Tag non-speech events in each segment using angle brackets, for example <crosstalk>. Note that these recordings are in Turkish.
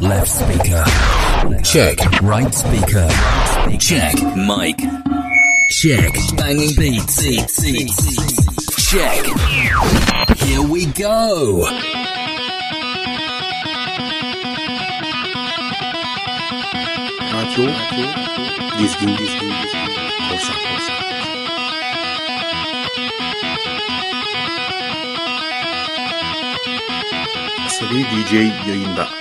Left speaker. Check. Right speaker. Check. Mic. Check. Banging beats. Check. Here we go. Radio. Disco. Disco. Cosa. Cosa. Seri DJ Yoyinda.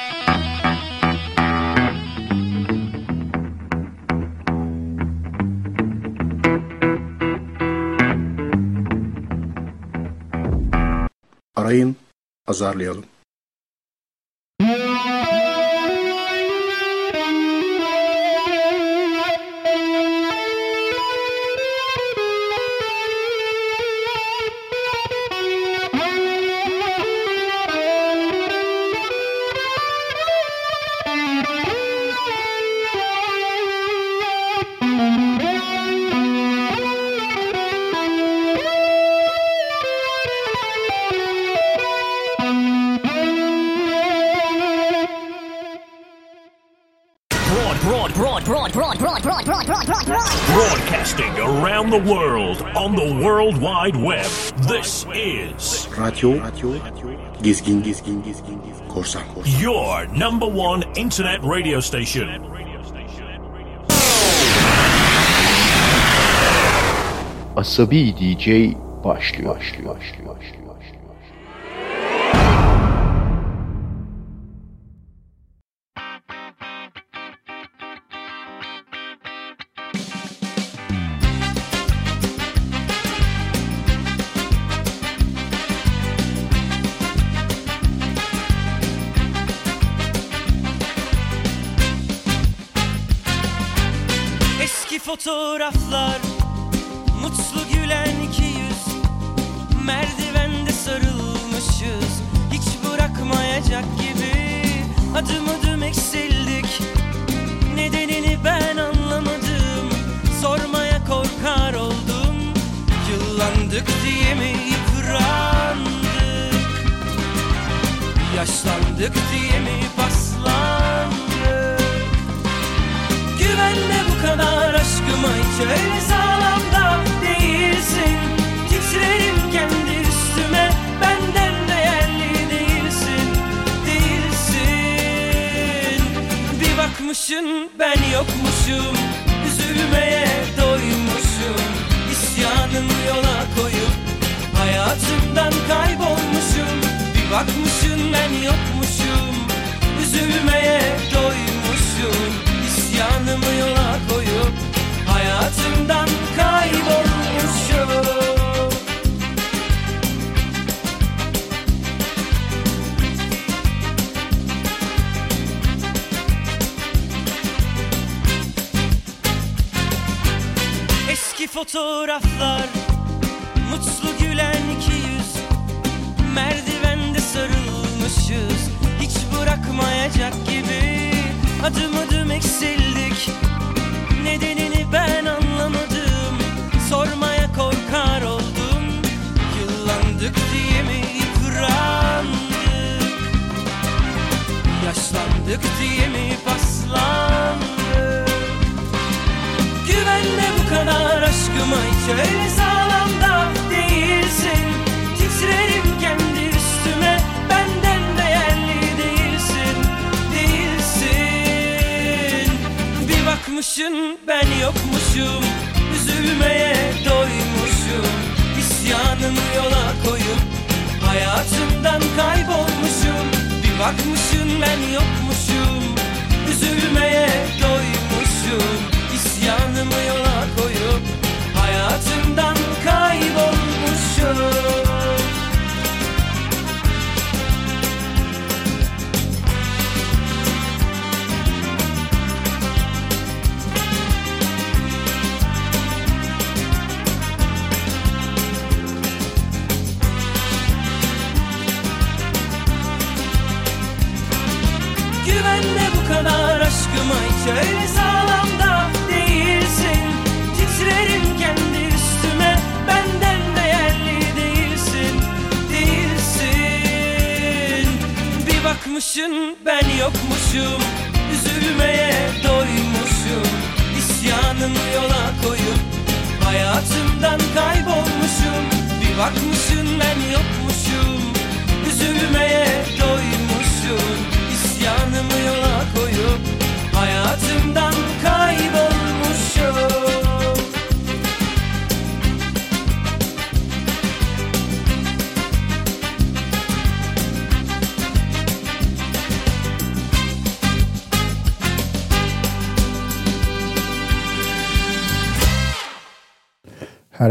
azarlayalım. the world on the World Wide Web. This is Radio Gizgin Gizgin Gizgin Korsan. Your number one internet radio station. Asabi DJ başlıyor. başlıyor, başlıyor, başlıyor.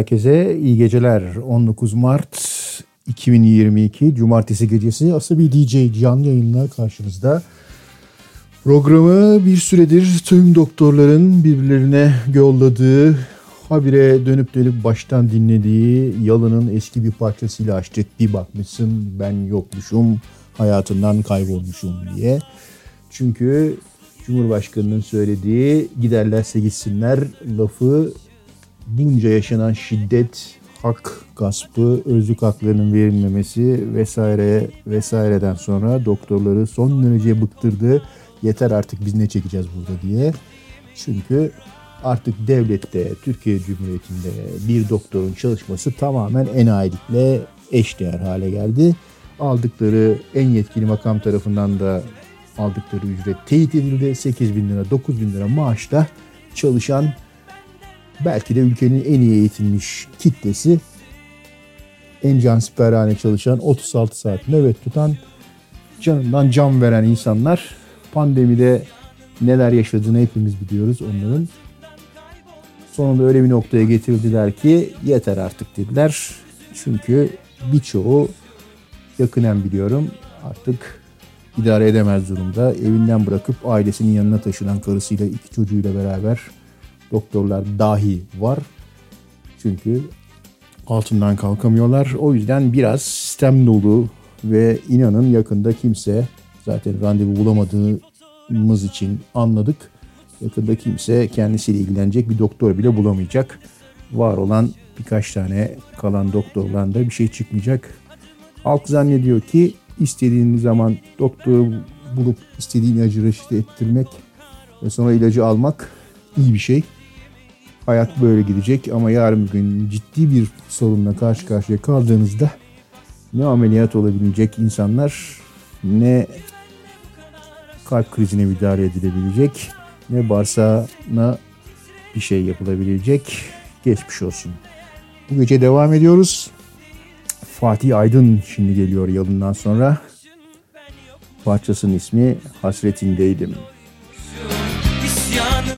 Herkese iyi geceler. 19 Mart 2022 Cumartesi gecesi Asabi DJ canlı yayınla karşınızda. Programı bir süredir tüm doktorların birbirlerine yolladığı, habire dönüp dönüp baştan dinlediği Yalın'ın eski bir parçasıyla açtık. Bir bakmışsın ben yokmuşum, hayatından kaybolmuşum diye. Çünkü Cumhurbaşkanı'nın söylediği giderlerse gitsinler lafı bunca yaşanan şiddet, hak gaspı, özlük haklarının verilmemesi vesaire vesaireden sonra doktorları son derece bıktırdı. Yeter artık biz ne çekeceğiz burada diye. Çünkü artık devlette, Türkiye Cumhuriyeti'nde bir doktorun çalışması tamamen enayilikle eşdeğer hale geldi. Aldıkları en yetkili makam tarafından da aldıkları ücret teyit edildi. 8 bin lira, 9 bin lira maaşla çalışan belki de ülkenin en iyi eğitilmiş kitlesi en cansiperhane çalışan 36 saat nöbet tutan canından can veren insanlar pandemide neler yaşadığını hepimiz biliyoruz onların. Sonunda öyle bir noktaya getirdiler ki yeter artık dediler. Çünkü birçoğu yakınen biliyorum artık idare edemez durumda. Evinden bırakıp ailesinin yanına taşınan karısıyla iki çocuğuyla beraber doktorlar dahi var. Çünkü altından kalkamıyorlar. O yüzden biraz sistem dolu ve inanın yakında kimse zaten randevu bulamadığımız için anladık. Yakında kimse kendisiyle ilgilenecek bir doktor bile bulamayacak. Var olan birkaç tane kalan doktorlardan da bir şey çıkmayacak. Halk zannediyor ki istediğin zaman doktoru bulup istediğin ilacı reçete ettirmek ve sonra ilacı almak iyi bir şey. Hayat böyle gidecek ama yarın bir gün ciddi bir sorunla karşı karşıya kaldığınızda ne ameliyat olabilecek insanlar ne kalp krizine müdahale edilebilecek ne bağırsağına bir şey yapılabilecek geçmiş olsun. Bu gece devam ediyoruz. Fatih Aydın şimdi geliyor yalından sonra. Parçasının ismi Hasretindeydim. İsyanım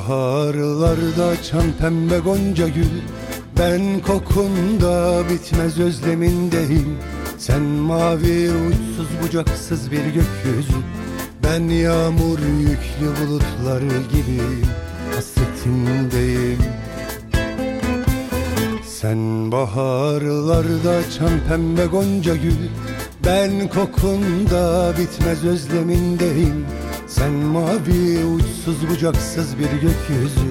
baharlarda açan pembe gonca gül. Ben kokunda bitmez özlemindeyim Sen mavi uçsuz bucaksız bir gökyüzü. Ben yağmur yüklü bulutlar gibi Hasretindeyim. Sen baharlarda açan pembe gonca gül. Ben kokunda bitmez özlemindeyim Sen mavi uçsuz bucaksız bir gökyüzü.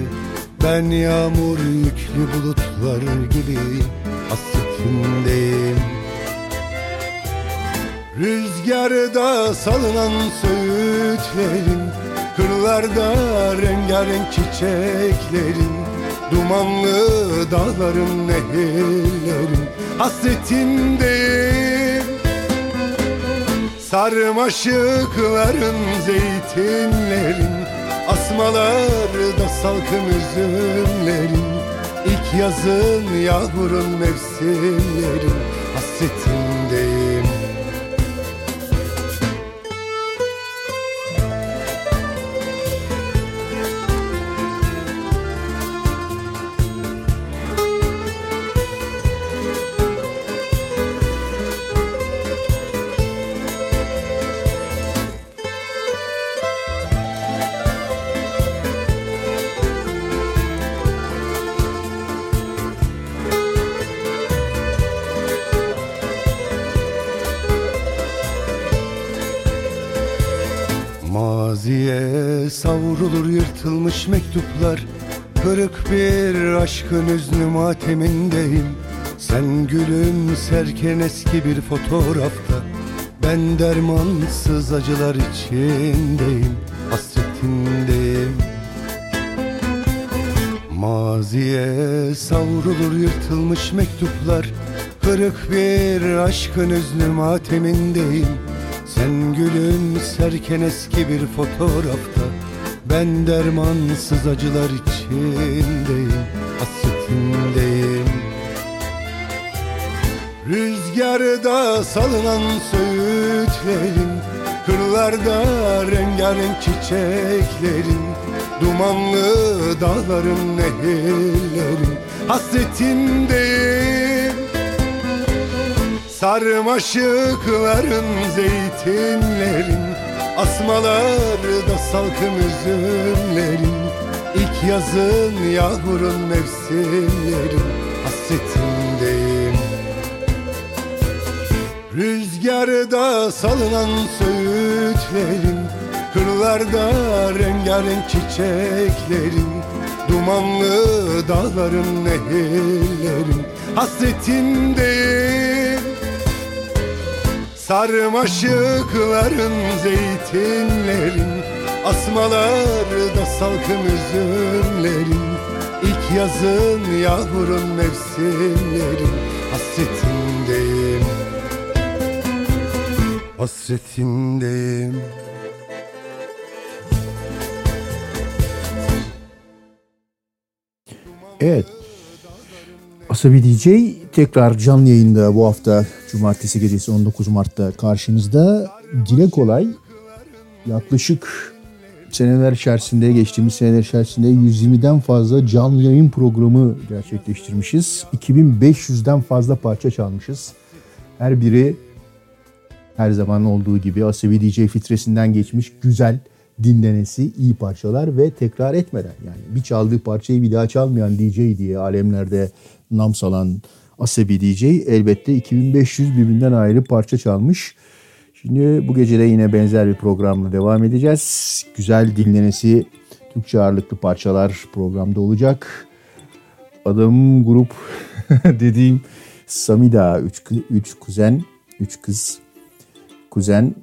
Ben yağmur yüklü bulutlar gibi hasretindeyim Rüzgarda salınan söğütlerin Kırlarda rengarenk çiçeklerin Dumanlı dağların nehirlerin Hasretindeyim Sarmaşıkların zeytinlerin Asmalarda salkım üzümlerin. İlk yazın yağmurun mevsimlerin Hasretindeyim savrulur yırtılmış mektuplar Kırık bir aşkın üznü matemindeyim. Sen gülümserken eski bir fotoğrafta Ben dermansız acılar içindeyim Hasretindeyim. Maziye savrulur yırtılmış mektuplar Kırık bir aşkın üznü matemindeyim. Sen gülümserken eski bir fotoğrafta Ben dermansız acılar içindeyim Hasretindeyim. Rüzgarda salınan söğütlerin Kırlarda rengarenk çiçeklerin Dumanlı dağların nehirlerin Hasretindeyim. Sarmaşıkların zeytinlerin Asmalarda salkım üzümlerin İlk yazın yağmurun mevsimlerin Hasretindeyim. Rüzgarda salınan söğütlerin Kırlarda rengarenk çiçeklerin Dumanlı dağların nehirlerin Hasretindeyim Sarmaşıkların zeytinlerin Asmalarda salkım üzümlerin. İlk yazın yağmurun mevsimlerin Hasretindeyim. Hasretindeyim. Evet. Asabi DJ tekrar canlı yayında bu hafta Cumartesi gecesi 19 Mart'ta karşınızda. Dile kolay yaklaşık seneler içerisinde geçtiğimiz seneler içerisinde 120'den fazla canlı yayın programı gerçekleştirmişiz. 2500'den fazla parça çalmışız. Her biri her zaman olduğu gibi Asabi DJ fitresinden geçmiş güzel dinlenesi iyi parçalar ve tekrar etmeden yani bir çaldığı parçayı bir daha çalmayan DJ diye alemlerde nam salan Asabi DJ elbette 2500 birbirinden ayrı parça çalmış. Şimdi bu gece de yine benzer bir programla devam edeceğiz. Güzel dinlenesi Türkçe ağırlıklı parçalar programda olacak. Adım grup <laughs> dediğim Samida 3 kuzen 3 kız kuzen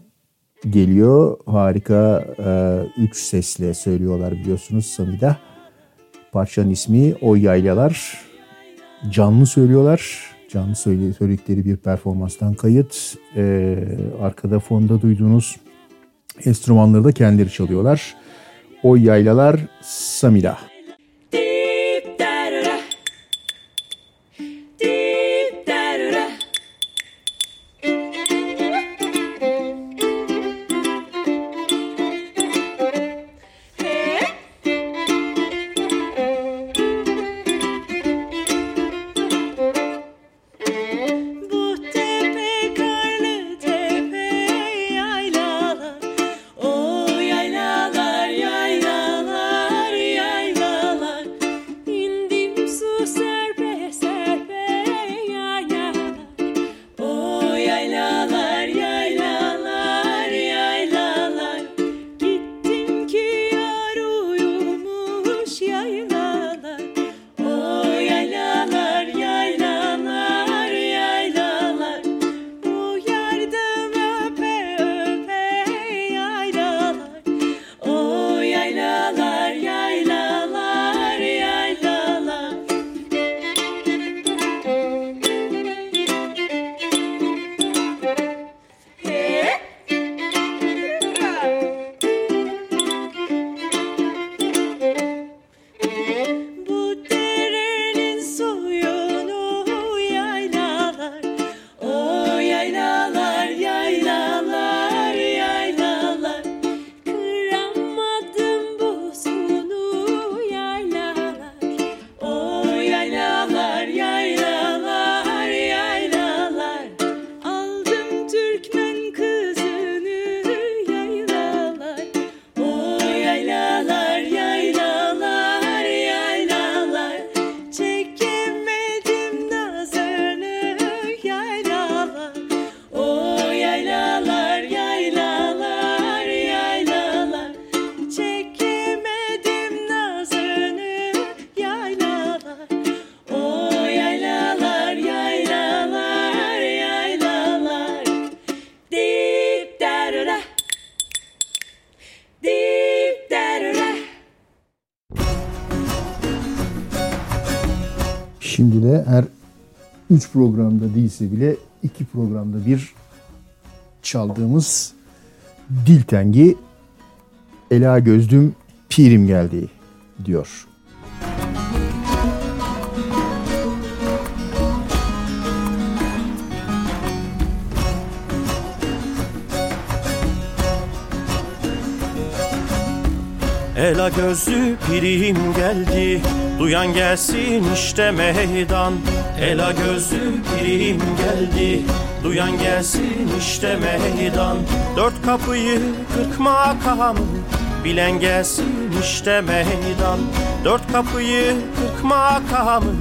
geliyor. Harika e, üç sesle söylüyorlar biliyorsunuz Samida. Parçanın ismi O Yaylalar. Canlı söylüyorlar. Canlı söyle, söyledikleri bir performanstan kayıt. E, arkada fonda duyduğunuz enstrümanları da kendileri çalıyorlar. O Yaylalar Samida. 3 programda değilse bile 2 programda bir çaldığımız dil tengi Ela Gözlüm Pirim geldi diyor. Ela gözlü pirim geldi Duyan gelsin işte meydan Ela gözlü pirim geldi. Duyan gelsin işte meydan. Dört kapıyı kırk makamı Bilen gelsin işte meydan. Dört kapıyı kırk makamı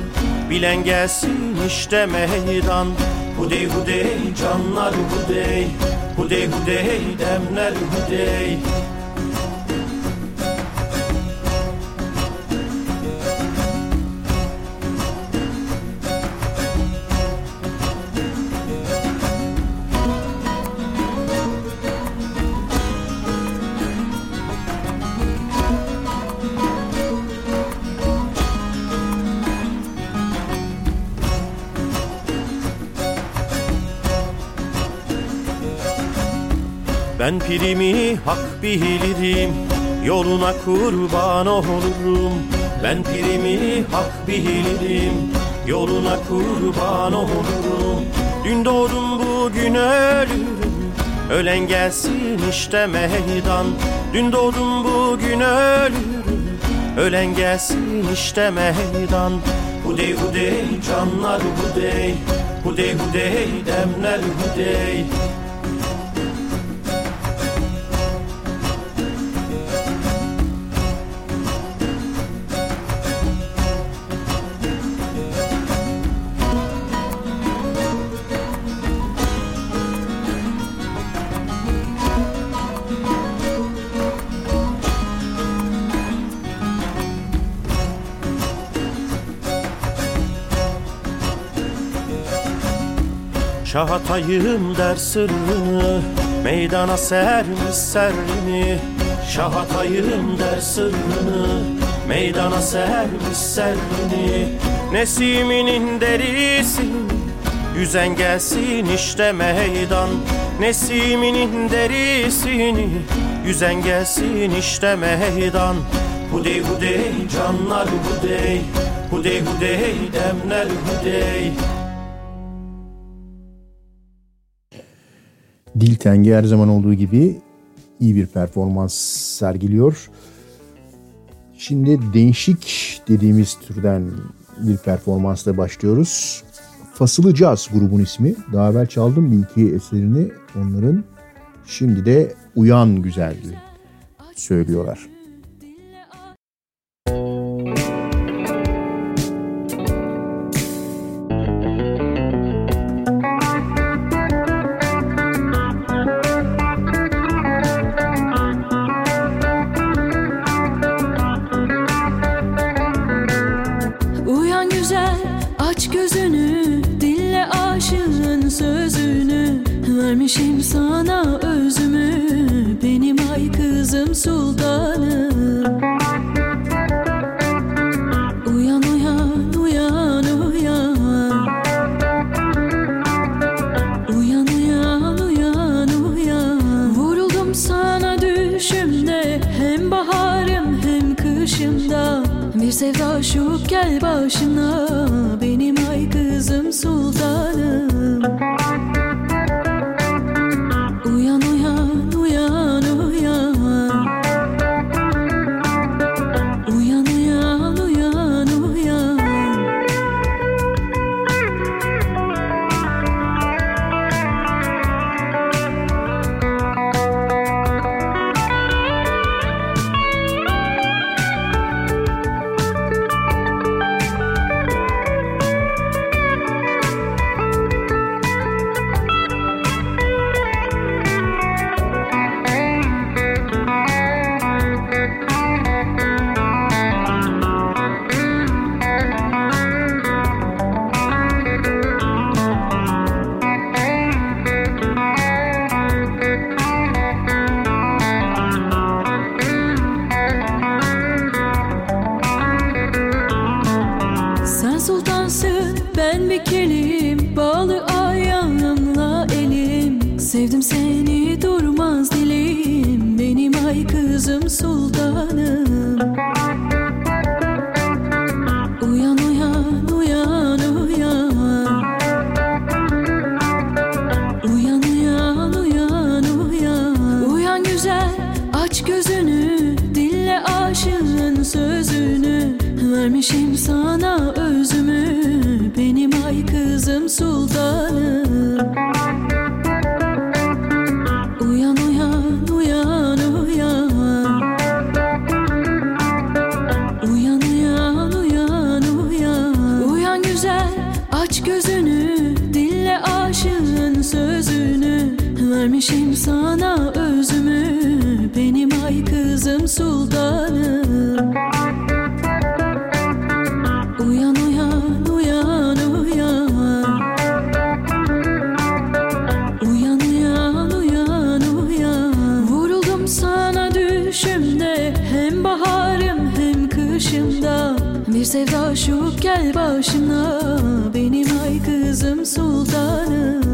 Bilen gelsin işte meydan. Hudey hudey canlar hudey Hudey hudey demler hudey Ben pirimi hak bilirim Yoluna kurban olurum. Ben pirimi hak bilirim Yoluna kurban olurum. Dün doğdum bugün ölürüm Ölen gelsin işte meydan. Dün doğdum bugün ölürüm Ölen gelsin işte meydan. Hudey hudey canlar hudey Hudey hudey demler hudey Şahatayım der sırrını Meydana sermiş serrini Şahatayım der sırrını Meydana sermiş serrini Nesiminin derisini Yüzen gelsin işte meydan. Nesiminin derisini Yüzen gelsin işte meydan. Hudey hudey canlar hudey Hudey hudey demler hudey Dil Tengi her zaman olduğu gibi iyi bir performans sergiliyor. Şimdi değişik dediğimiz türden bir performansla başlıyoruz. Fasılı Caz grubun ismi. Daha evvel çaldım bir iki eserini onların. Şimdi de Uyan Güzeldi söylüyorlar. Bir sevda şu gel başına. Benim ay kızım sultanım.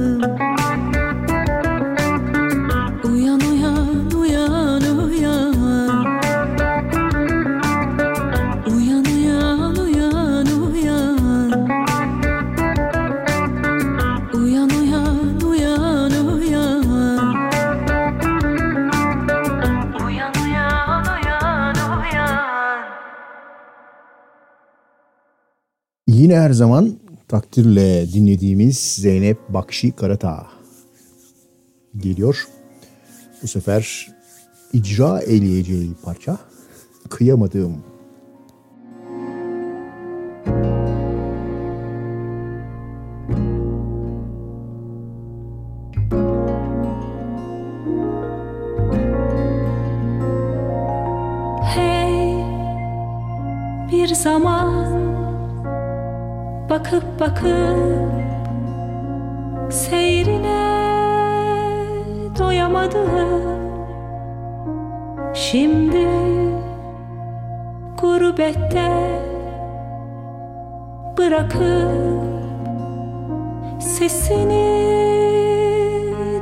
her zaman takdirle dinlediğimiz Zeynep Bakşi Karata geliyor. Bu sefer icra eleyeceği parça Kıyamadığım bakıp seyrine doyamadım Şimdi gurbette bırakıp sesini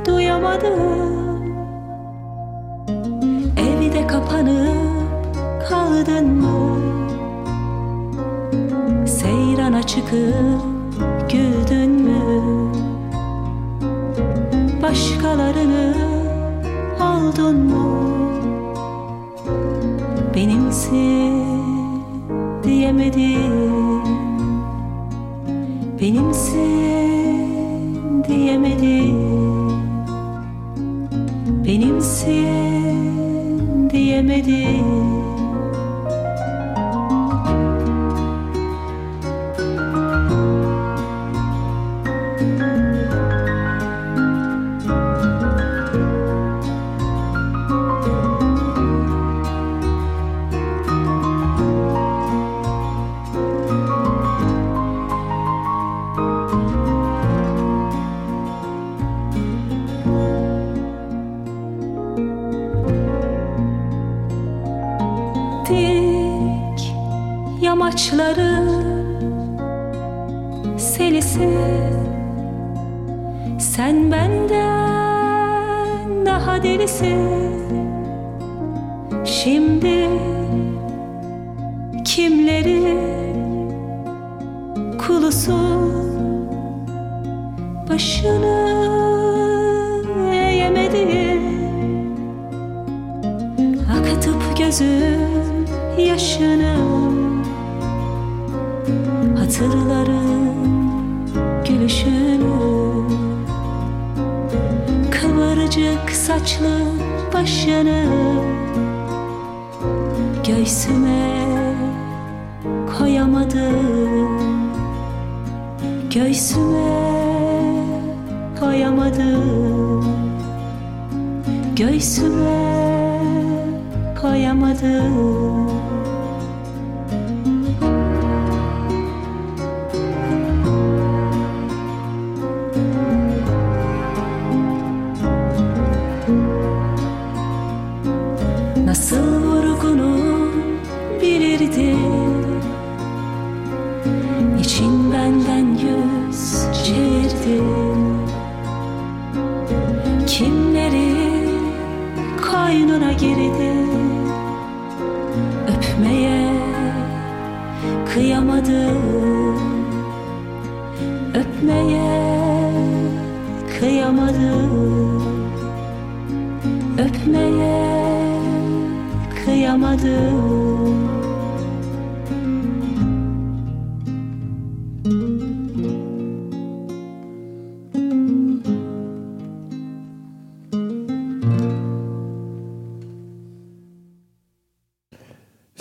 duyamadım Evde kapanıp kaldın mı? Seyrana çıkıp paralarını aldın mı?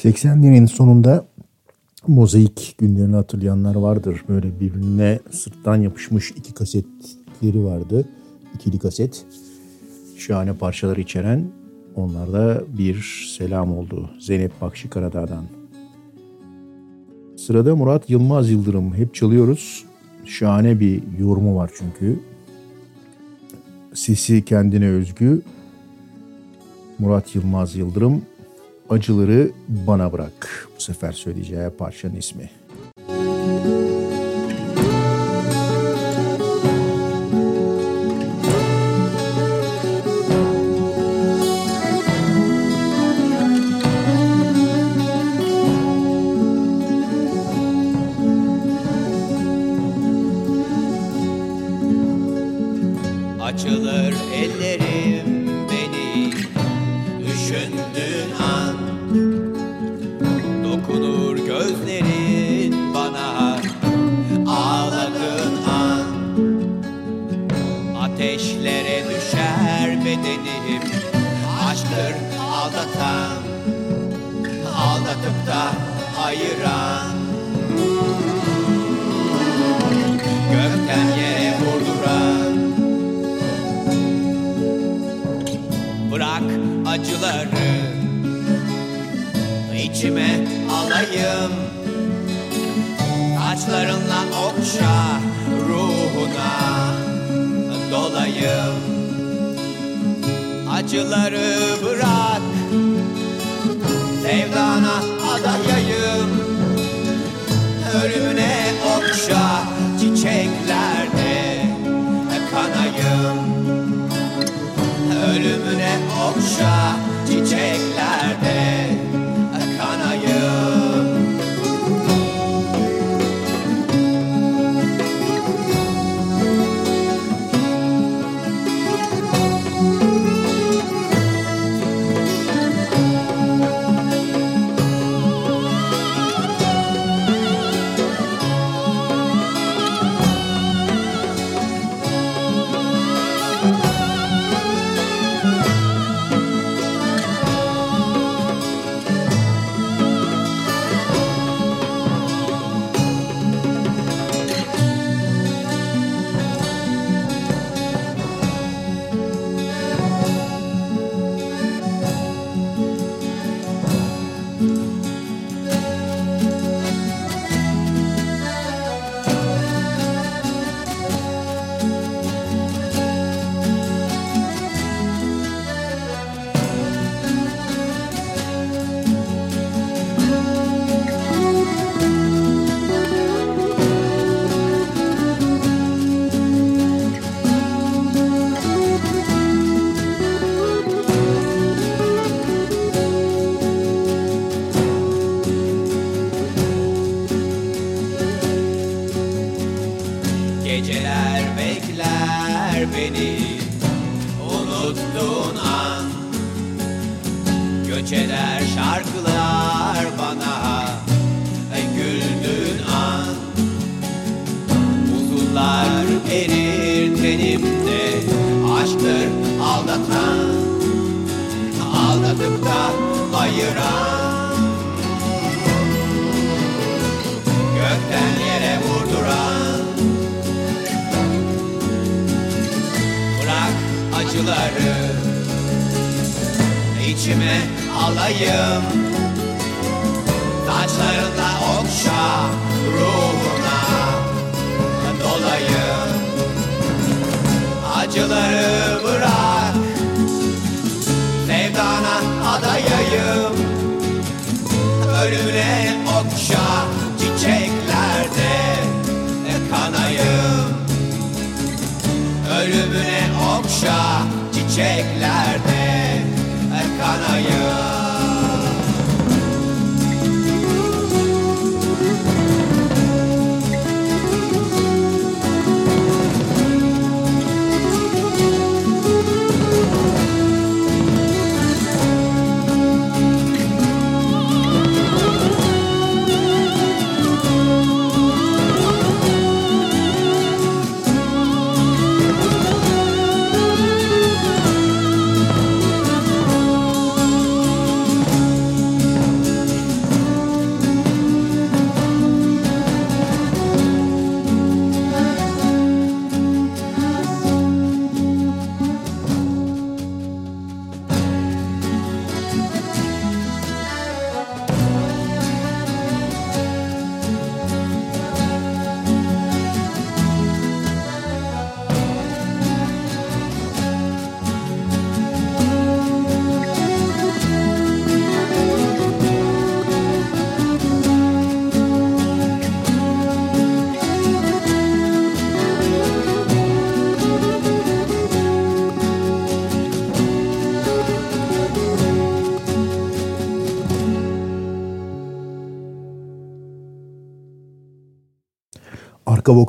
80'lerin sonunda mozaik günlerini hatırlayanlar vardır. Böyle birbirine sırttan yapışmış iki kasetleri vardı. İkili kaset. Şahane parçalar içeren onlarda bir selam oldu. Zeynep Bakşı Karadağ'dan. Sırada Murat Yılmaz Yıldırım. Hep çalıyoruz. Şahane bir yorumu var çünkü. Sesi kendine özgü. Murat Yılmaz Yıldırım Acıları bana bırak. Bu sefer söyleyeceği parçanın ismi. shake life.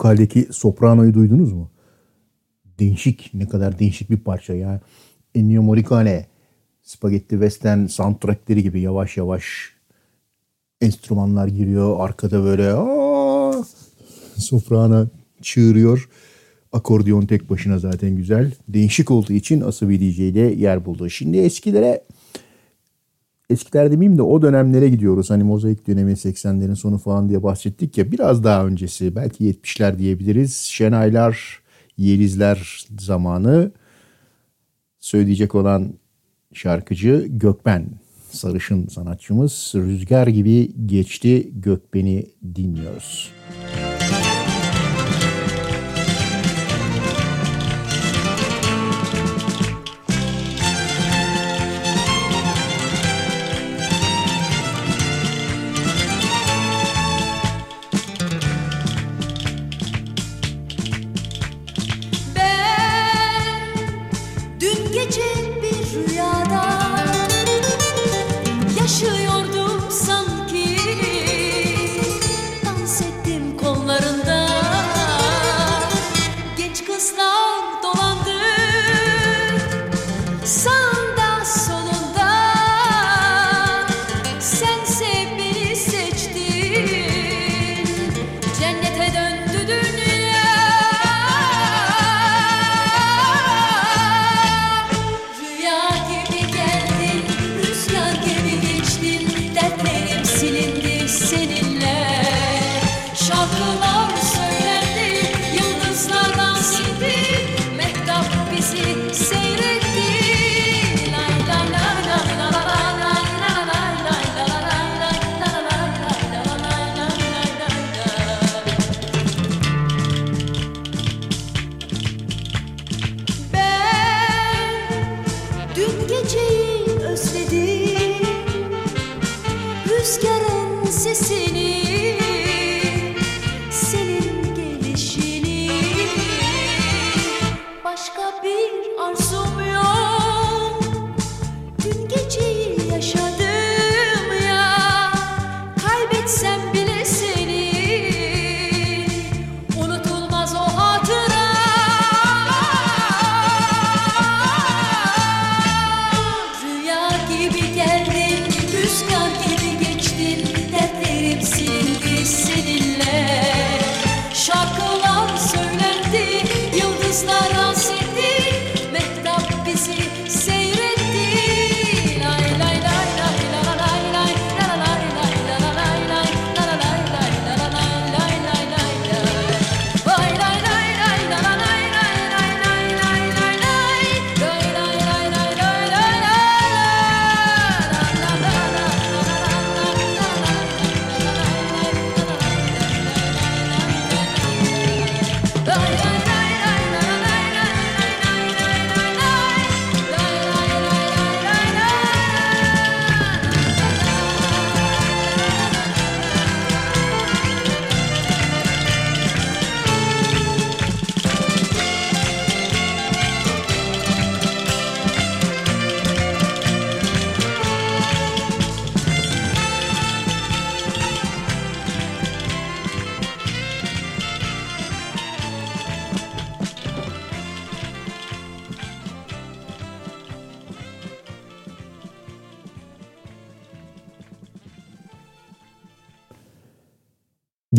Vokaldeki sopranoyu duydunuz mu? Değişik, ne kadar değişik bir parça ya. Ennio Morricone, Spaghetti Western soundtrackleri gibi yavaş yavaş enstrümanlar giriyor. Arkada böyle aa, soprano çığırıyor. Akordeon tek başına zaten güzel. Değişik olduğu için Asabi DJ'de yer buldu. Şimdi eskilere eskiler demeyeyim de o dönemlere gidiyoruz. Hani mozaik dönemi 80'lerin sonu falan diye bahsettik ya. Biraz daha öncesi belki 70'ler diyebiliriz. Şenaylar, Yelizler zamanı söyleyecek olan şarkıcı Gökben. Sarışın sanatçımız. Rüzgar gibi geçti Gökben'i dinliyoruz. Ben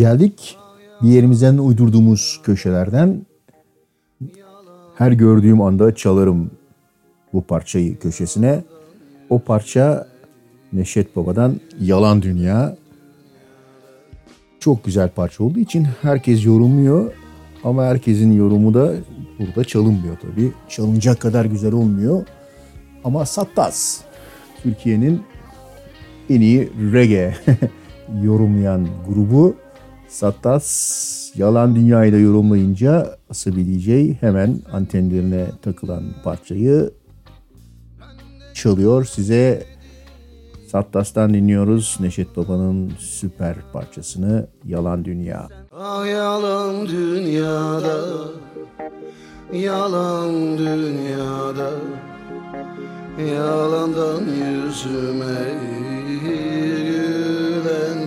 Geldik bir yerimizden uydurduğumuz köşelerden. Her gördüğüm anda çalarım bu parçayı köşesine. O parça Neşet Baba'dan Yalan Dünya. Çok güzel parça olduğu için herkes yorumluyor. Ama herkesin yorumu da burada çalınmıyor tabii. Çalınacak kadar güzel olmuyor. Ama Sattas Türkiye'nin en iyi reggae <laughs> yorumlayan grubu Sattas Yalan Dünya'yı da yorumlayınca Asabi DJ hemen antenlerine takılan parçayı çalıyor. Size Sattas'tan dinliyoruz Neşet Baba'nın süper parçasını Yalan Dünya. Ah yalan dünyada Yalan dünyada Yalandan yüzüme gülen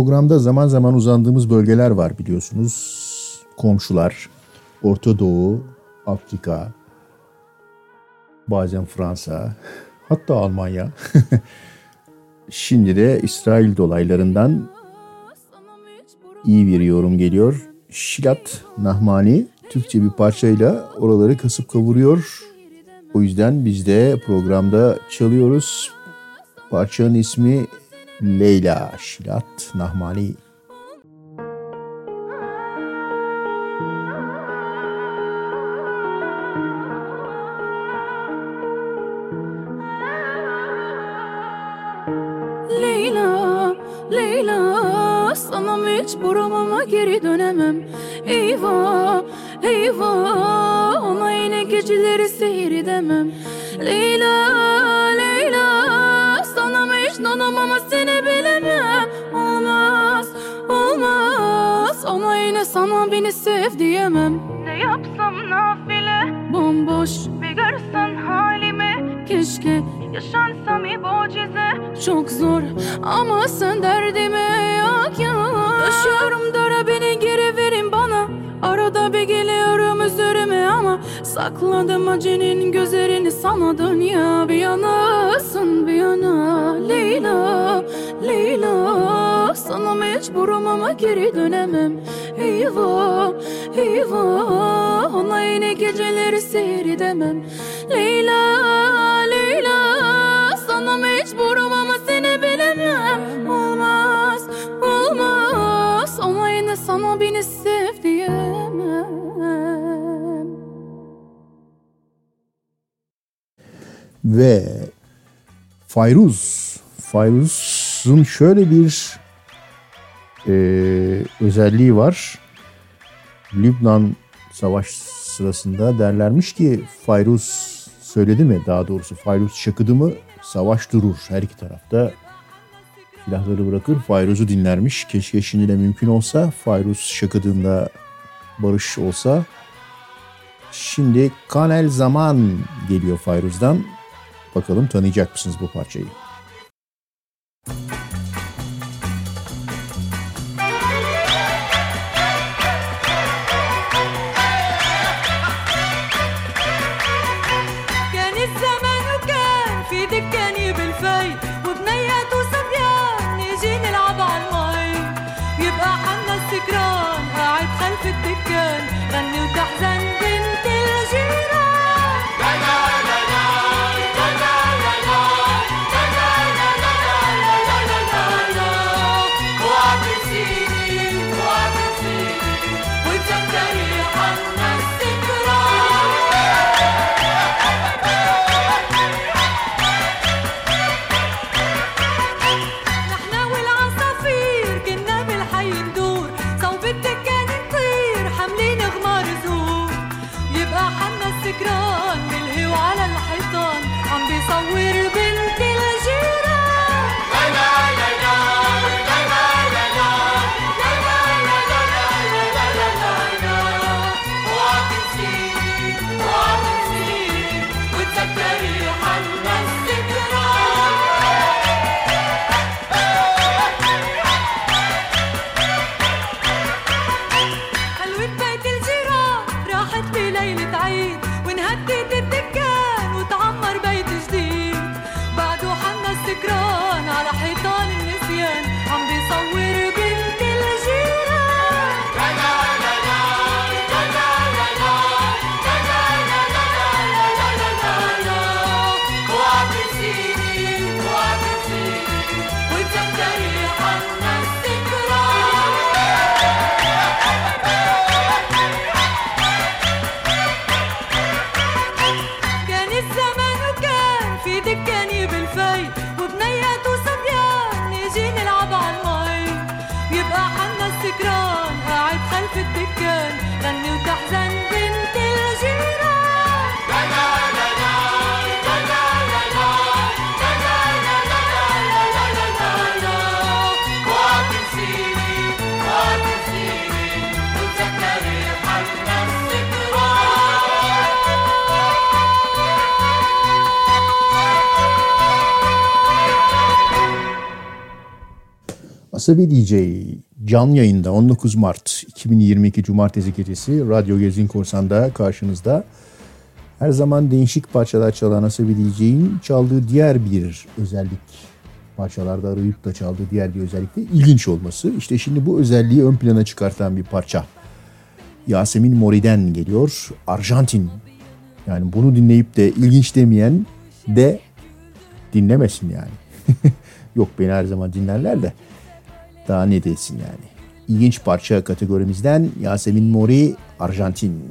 Programda zaman zaman uzandığımız bölgeler var biliyorsunuz. Komşular, Orta Doğu, Afrika, bazen Fransa, hatta Almanya. <laughs> Şimdi de İsrail dolaylarından iyi bir yorum geliyor. Şilat Nahmani Türkçe bir parçayla oraları kasıp kavuruyor. O yüzden biz de programda çalıyoruz. Parçanın ismi Leyla Şilat Nahmani. Leyla, Leyla Sanam hiç buramama geri dönemem Eyvah, eyvah Ona yine geceleri seyir edemem Leyla, Leyla Sanam hiç donamama seni bilemem. Olmaz, olmaz. Ona yine sana beni sev diyemem. Ne yapsam nafile? Bomboş bir görsen halimi. Keşke yaşansam bir mucize. Çok zor ama sen derdime yak ya. Yaşıyorum dara beni geri verin bana. Arada bir geliyorum üzerime ama Sakladım acının gözlerini sana dünya Bir yanasın bir yana Leyla, Leyla. Sana mecburum ama geri dönemem. Eyvah, eyvah. Ona yine geceleri seyredemem. Leyla, Leyla. Sana mecburum ama seni bilemem. Olmaz, olmaz. Ona yine sana beni sev Ve Fayruz. Fayruz'un şöyle bir e, özelliği var. Lübnan savaş sırasında derlermiş ki Fayruz söyledi mi daha doğrusu Fayruz şakıdı mı savaş durur. Her iki tarafta silahları bırakır Fayruz'u dinlermiş. Keşke şimdi de mümkün olsa Fayruz şakıdığında barış olsa. Şimdi Kanel Zaman geliyor Fayruz'dan. Bakalım tanıyacak mısınız bu parçayı? Asabi DJ canlı yayında 19 Mart 2022 Cumartesi gecesi Radyo Gezin Korsan'da karşınızda. Her zaman değişik parçalar çalan Asabi DJ'in çaldığı diğer bir özellik parçalarda arayıp da çaldığı diğer bir özellik de ilginç olması. İşte şimdi bu özelliği ön plana çıkartan bir parça. Yasemin Mori'den geliyor. Arjantin. Yani bunu dinleyip de ilginç demeyen de dinlemesin yani. <laughs> Yok beni her zaman dinlerler de daha ne desin yani. İlginç parça kategorimizden Yasemin Mori, Arjantin.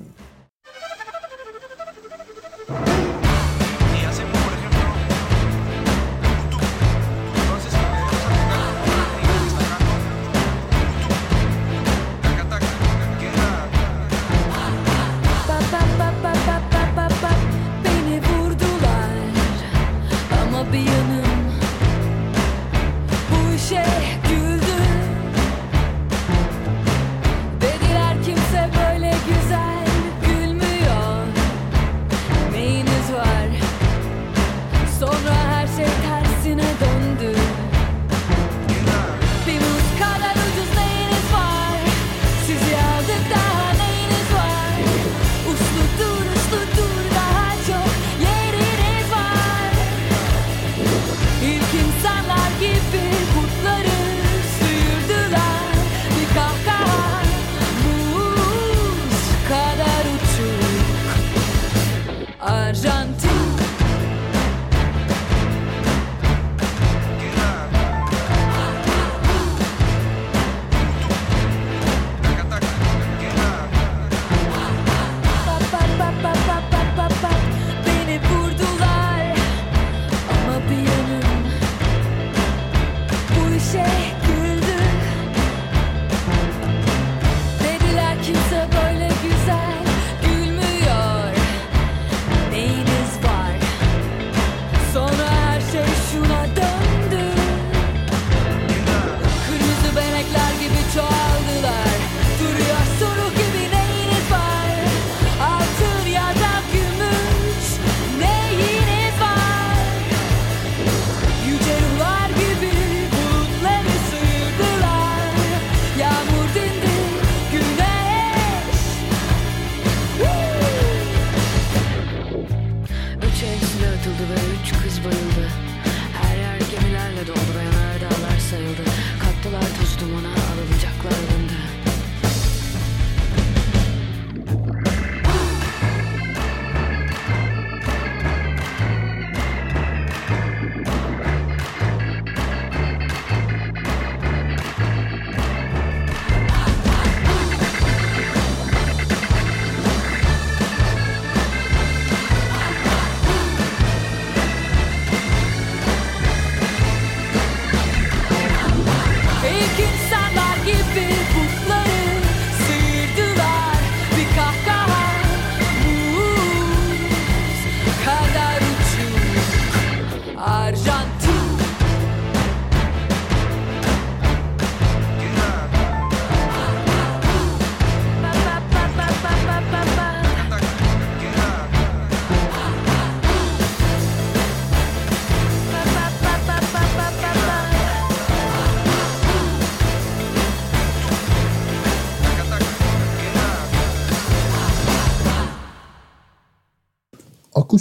you can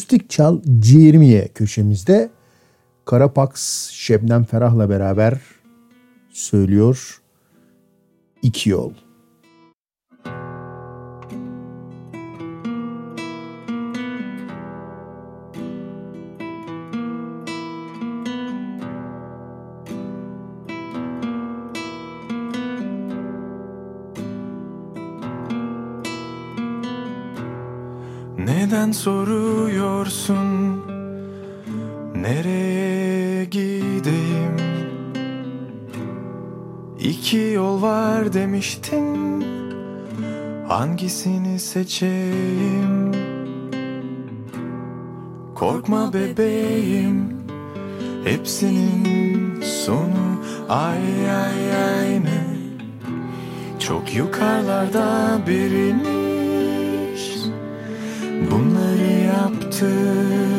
Gençlik Çal Ciğirmiye köşemizde Karapaks Şebnem Ferah'la beraber söylüyor iki yol. Neden soru var demiştin. Hangisini seçeyim? Korkma bebeğim. Hepsinin sonu ay ay aynı Çok yukarılarda birimiz Bunları yaptık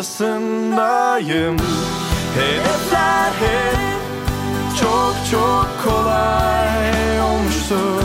ortasındayım Hedefler hep çok çok kolay olmuştu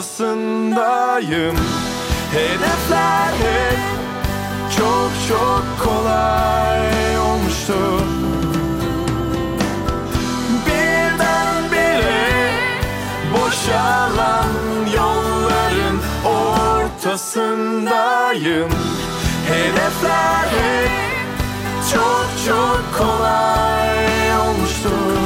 ortasındayım Hedefler hep çok çok kolay olmuştu. Birdenbire boşalan yolların ortasındayım. Hedefler hep çok çok kolay olmuştu.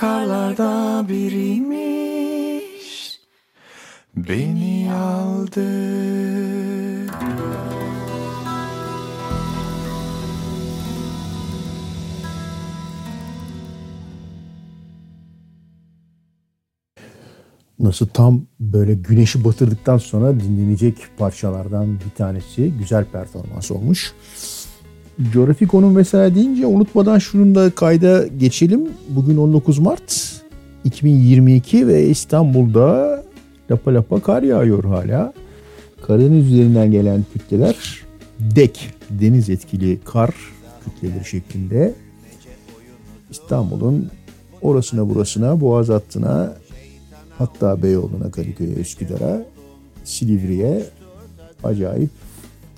Çok yukarılarda biriymiş Beni aldı Nasıl tam böyle güneşi batırdıktan sonra dinlenecek parçalardan bir tanesi. Güzel performans olmuş. Coğrafiko'nun mesela deyince unutmadan şunun da kayda geçelim. Bugün 19 Mart 2022 ve İstanbul'da lapa lapa kar yağıyor hala. Karadeniz üzerinden gelen kütleler dek deniz etkili kar kütleleri şeklinde İstanbul'un orasına burasına boğaz hattına hatta Beyoğlu'na Kadıköy'e Üsküdar'a Silivri'ye acayip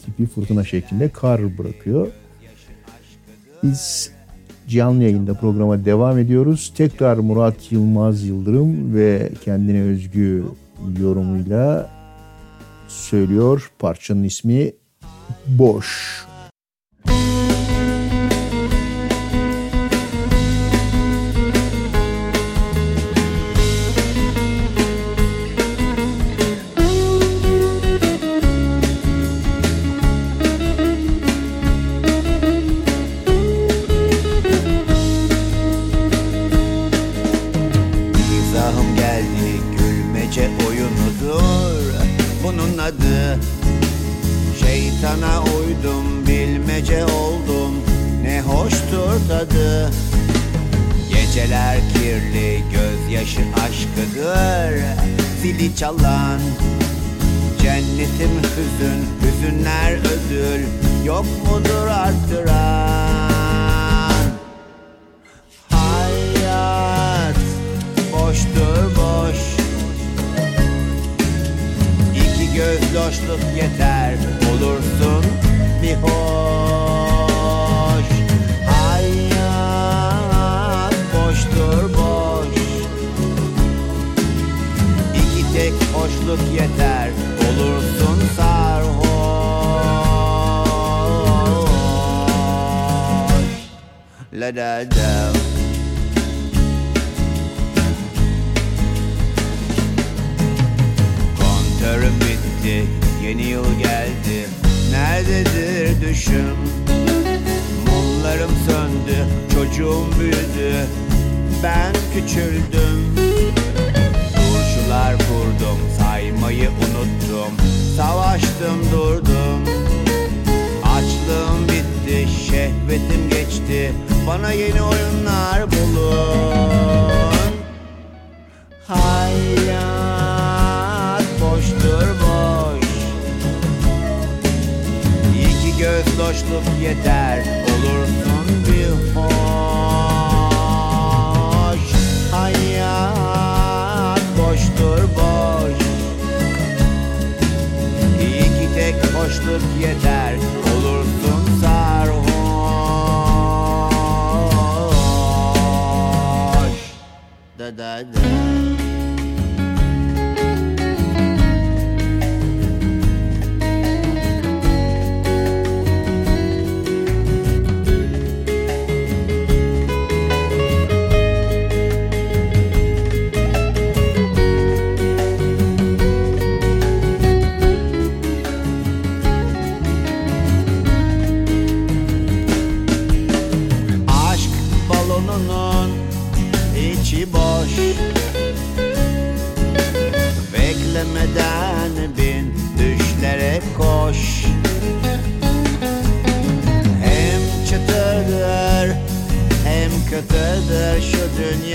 tipi fırtına şeklinde kar bırakıyor. Biz canlı yayında programa devam ediyoruz. Tekrar Murat Yılmaz Yıldırım ve kendine özgü yorumuyla söylüyor. Parçanın ismi Boş. Bunun adı Şeytana uydum bilmece oldum. Ne hoştur tadı. Geceler kirli gözyaşı aşkıdır. Zili çalan Cennetim hüzün Hüzünler ödül. Yok mudur arttıran Loşluk yeter Olursun bir hoş. Hayat boştur boş. İki tek hoşluk yeter Olursun sarhoş. La da da bitti, yeni yıl geldi. Nerededir düşüm? Mumlarım söndü, çocuğum büyüdü. Ben küçüldüm. Turşular kurdum, saymayı unuttum. Savaştım durdum. Açlığım bitti, şehvetim geçti. Bana yeni oyunlar bulun. Hayat boşluk yeter Olursun bir hoş. Hayat boştur boş. İyi ki tek boşluk yeter Olursun sarhoş. Da da da. Kıtırdır şu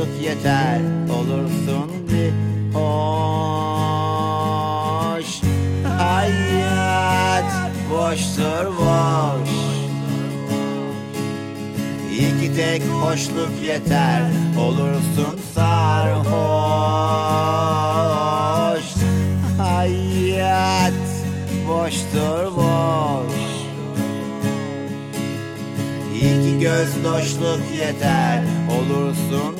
doşluk yeter Olursun bir hoş. Hayat boştur boş. İki tek hoşluk yeter Olursun sarhoş. Hayat boştur boş. İki göz doşluk yeter Olursun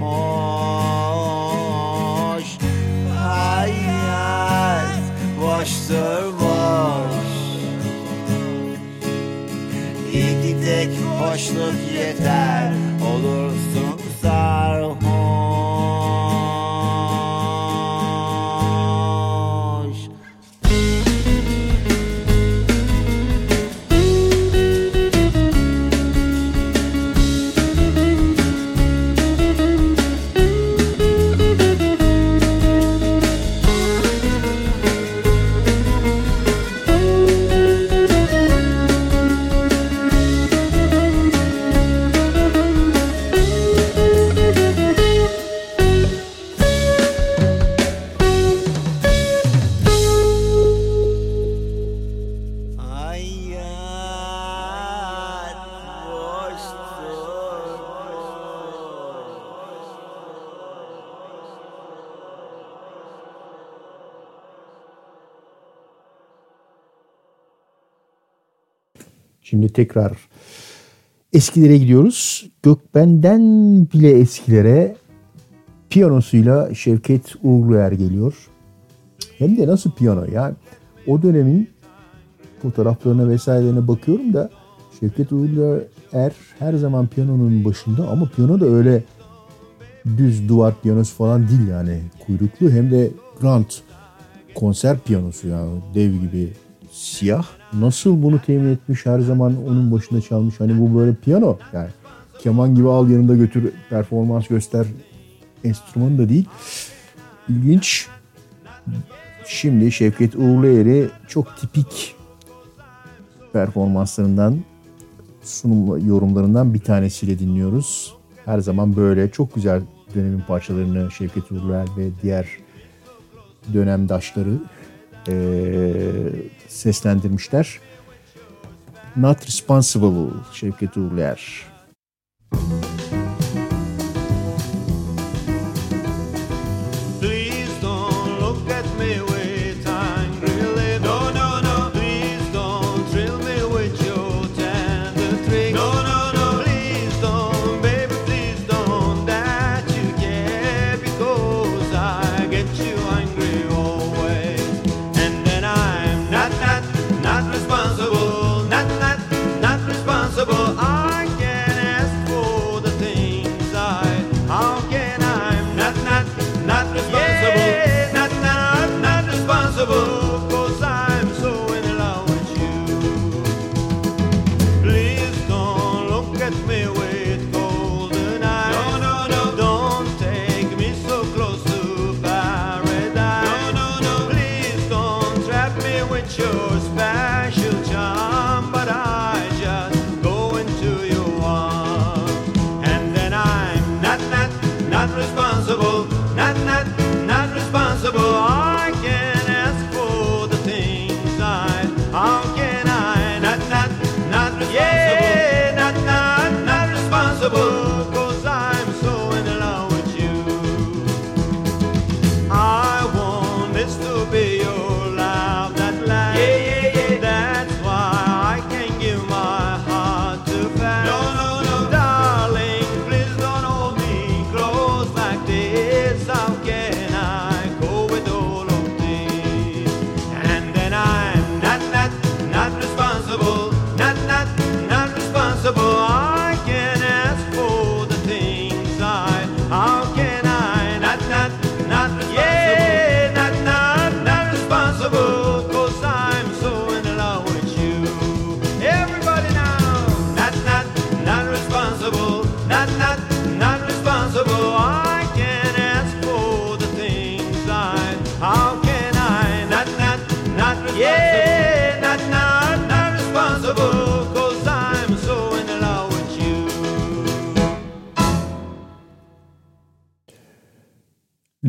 hoş. Hayat boştur boş İki tek hoşluk yeter. Olursun sarhoş Şimdi tekrar eskilere gidiyoruz. Gökben'den bile eskilere piyanosuyla Şevket Uğurluer geliyor. Hem de nasıl piyano yani o dönemin fotoğraflarına vesairelerine bakıyorum da Şevket Uğurluer her zaman piyanonun başında ama piyano da öyle düz duvar piyanosu falan değil yani kuyruklu hem de grand konser piyanosu yani dev gibi siyah. Nasıl bunu temin etmiş her zaman onun başında çalmış. Hani bu böyle piyano yani keman gibi al yanında götür performans göster enstrümanı da değil. İlginç. Şimdi Şevket Uğurluer'i çok tipik performanslarından sunum yorumlarından bir tanesiyle dinliyoruz. Her zaman böyle çok güzel dönemin parçalarını Şevket Uğurluer ve diğer dönemdaşları eee, seslendirmişler. Not Responsible Şevket Uğurluer. Please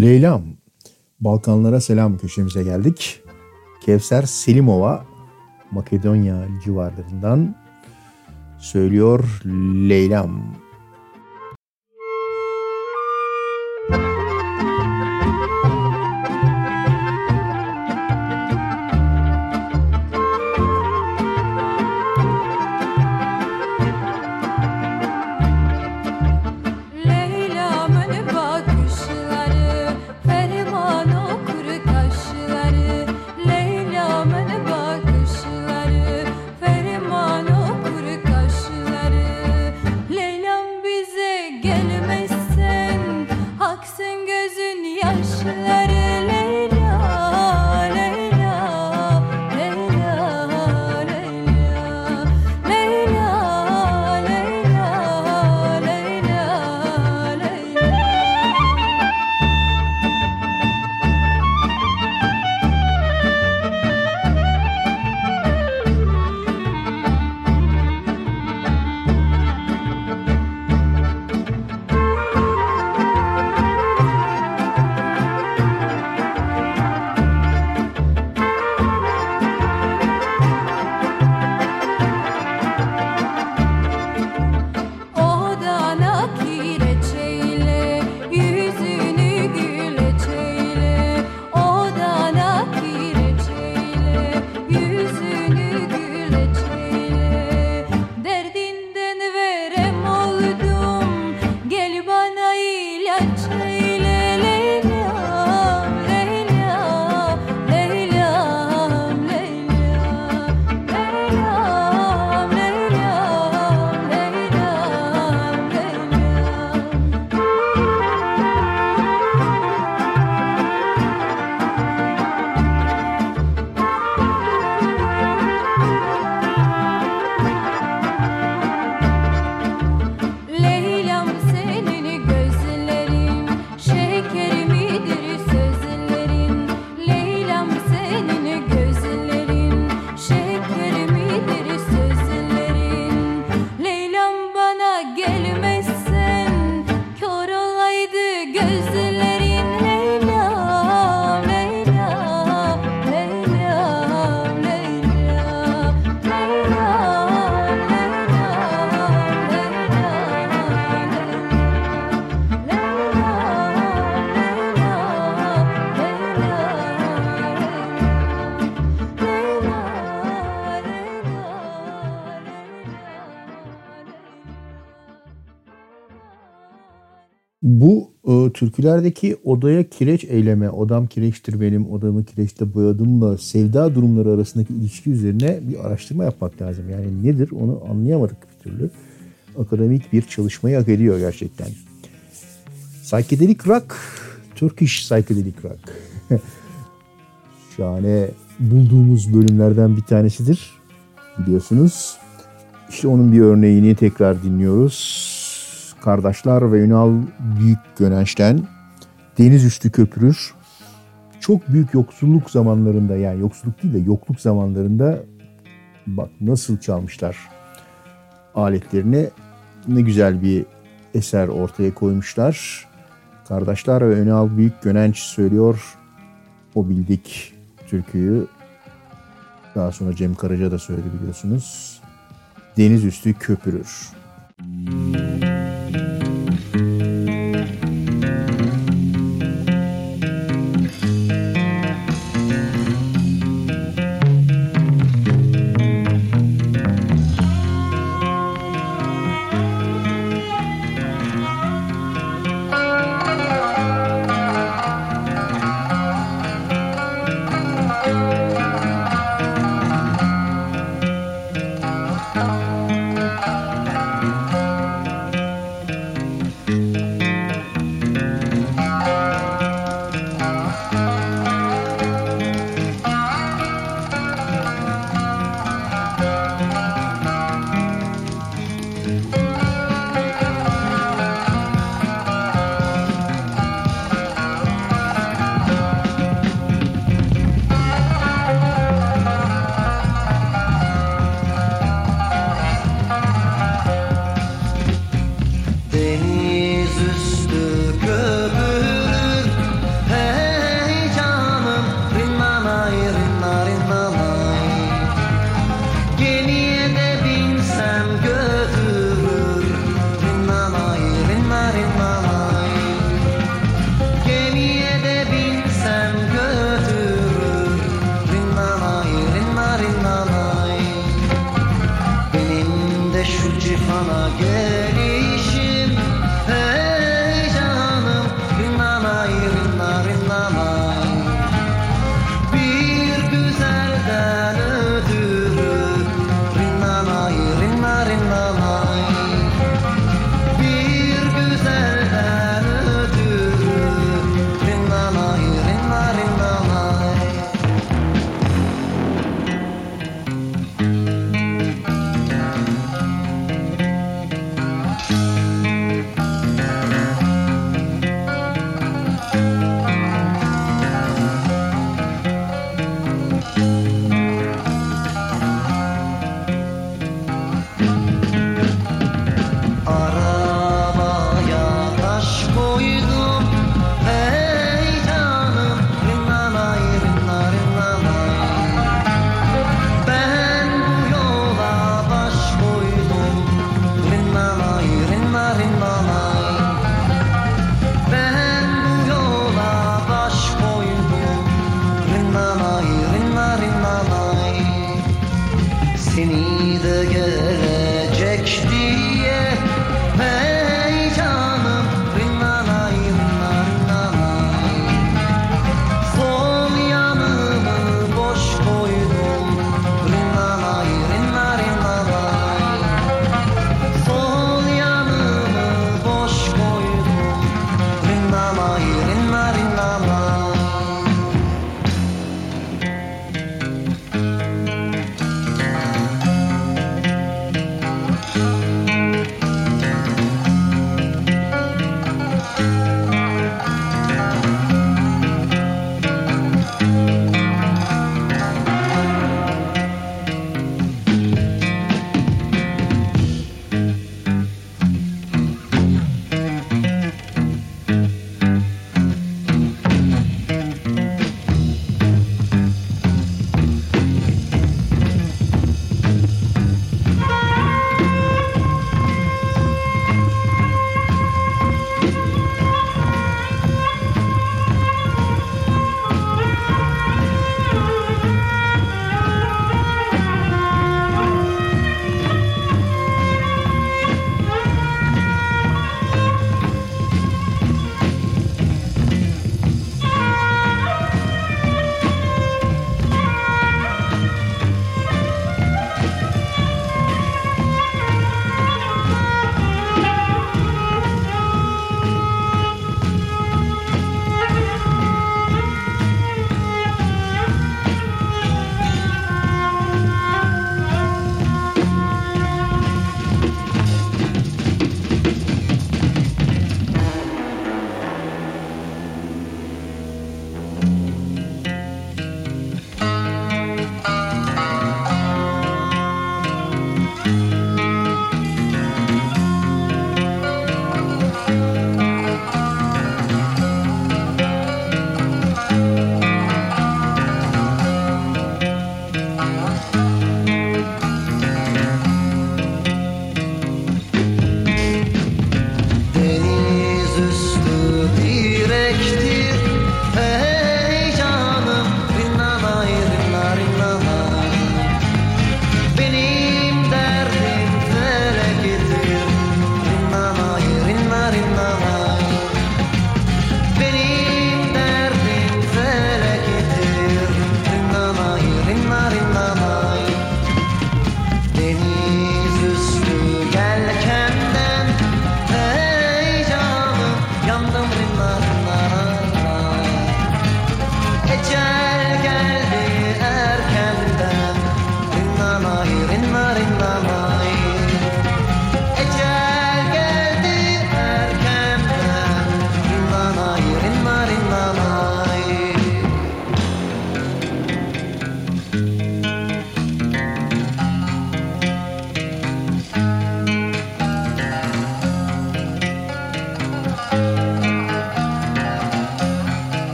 Leylam, Balkanlara selam köşemize geldik. Kevser Selimova, Makedonya civarlarından söylüyor Leylam. Türkülerdeki odaya kireç eyleme, odam kireçtir benim, odamı kireçte boyadımla sevda durumları arasındaki ilişki üzerine bir araştırma yapmak lazım. Yani nedir onu anlayamadık bir türlü. Akademik bir çalışmayı hak ediyor gerçekten. Psychedelic Rock, Turkish Psychedelic Rock. <laughs> Şahane bulduğumuz bölümlerden bir tanesidir biliyorsunuz. İşte onun bir örneğini tekrar dinliyoruz. Kardeşler ve Ünal Büyük Gönenç'ten Deniz Üstü Köpürür. Çok büyük yoksulluk zamanlarında yani yoksulluk değil de yokluk zamanlarında bak nasıl çalmışlar aletlerini. Ne güzel bir eser ortaya koymuşlar. Kardeşler ve Önal Büyük Gönenç söylüyor. O bildik türküyü. Daha sonra Cem Karaca da söyledi biliyorsunuz. Deniz üstü köpürür.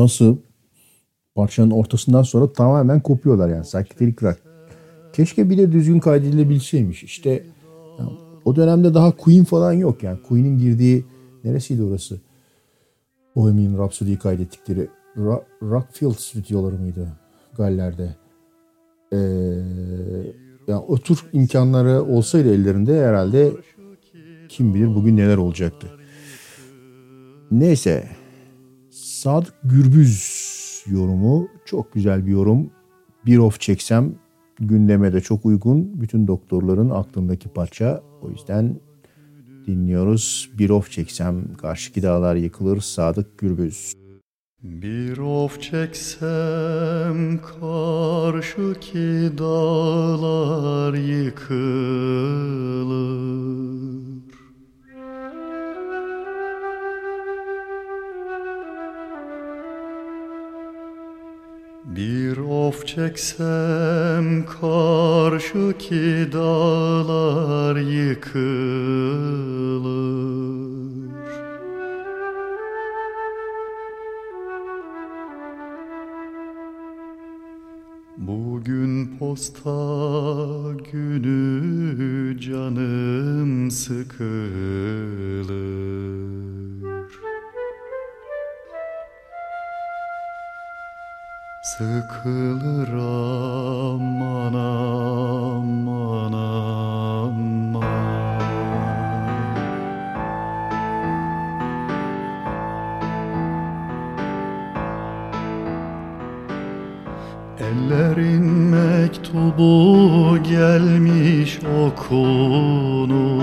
Nasıl parçanın ortasından sonra tamamen kopuyorlar yani psychedelic rock. Keşke bir de düzgün kaydedilebilseymiş. İşte ya, o dönemde daha Queen falan yok yani. Queen'in girdiği neresiydi orası? Bohemian Rhapsody'yi kaydettikleri Ra- Rockfield stüdyoları mıydı Galler'de? Ee, yani o tür imkanları olsaydı ellerinde herhalde kim bilir bugün neler olacaktı. Neyse. Sadık Gürbüz yorumu çok güzel bir yorum. Bir of çeksem gündeme de çok uygun. Bütün doktorların aklındaki parça. O yüzden dinliyoruz. Bir of çeksem karşıki dağlar yıkılır Sadık Gürbüz. Bir of çeksem karşıki dağlar yıkılır Bir of çeksem karşıki dağlar yıkılır. Bugün posta günü canım sıkılır Sıkılır aman aman aman. Ellerin mektubu gelmiş okunur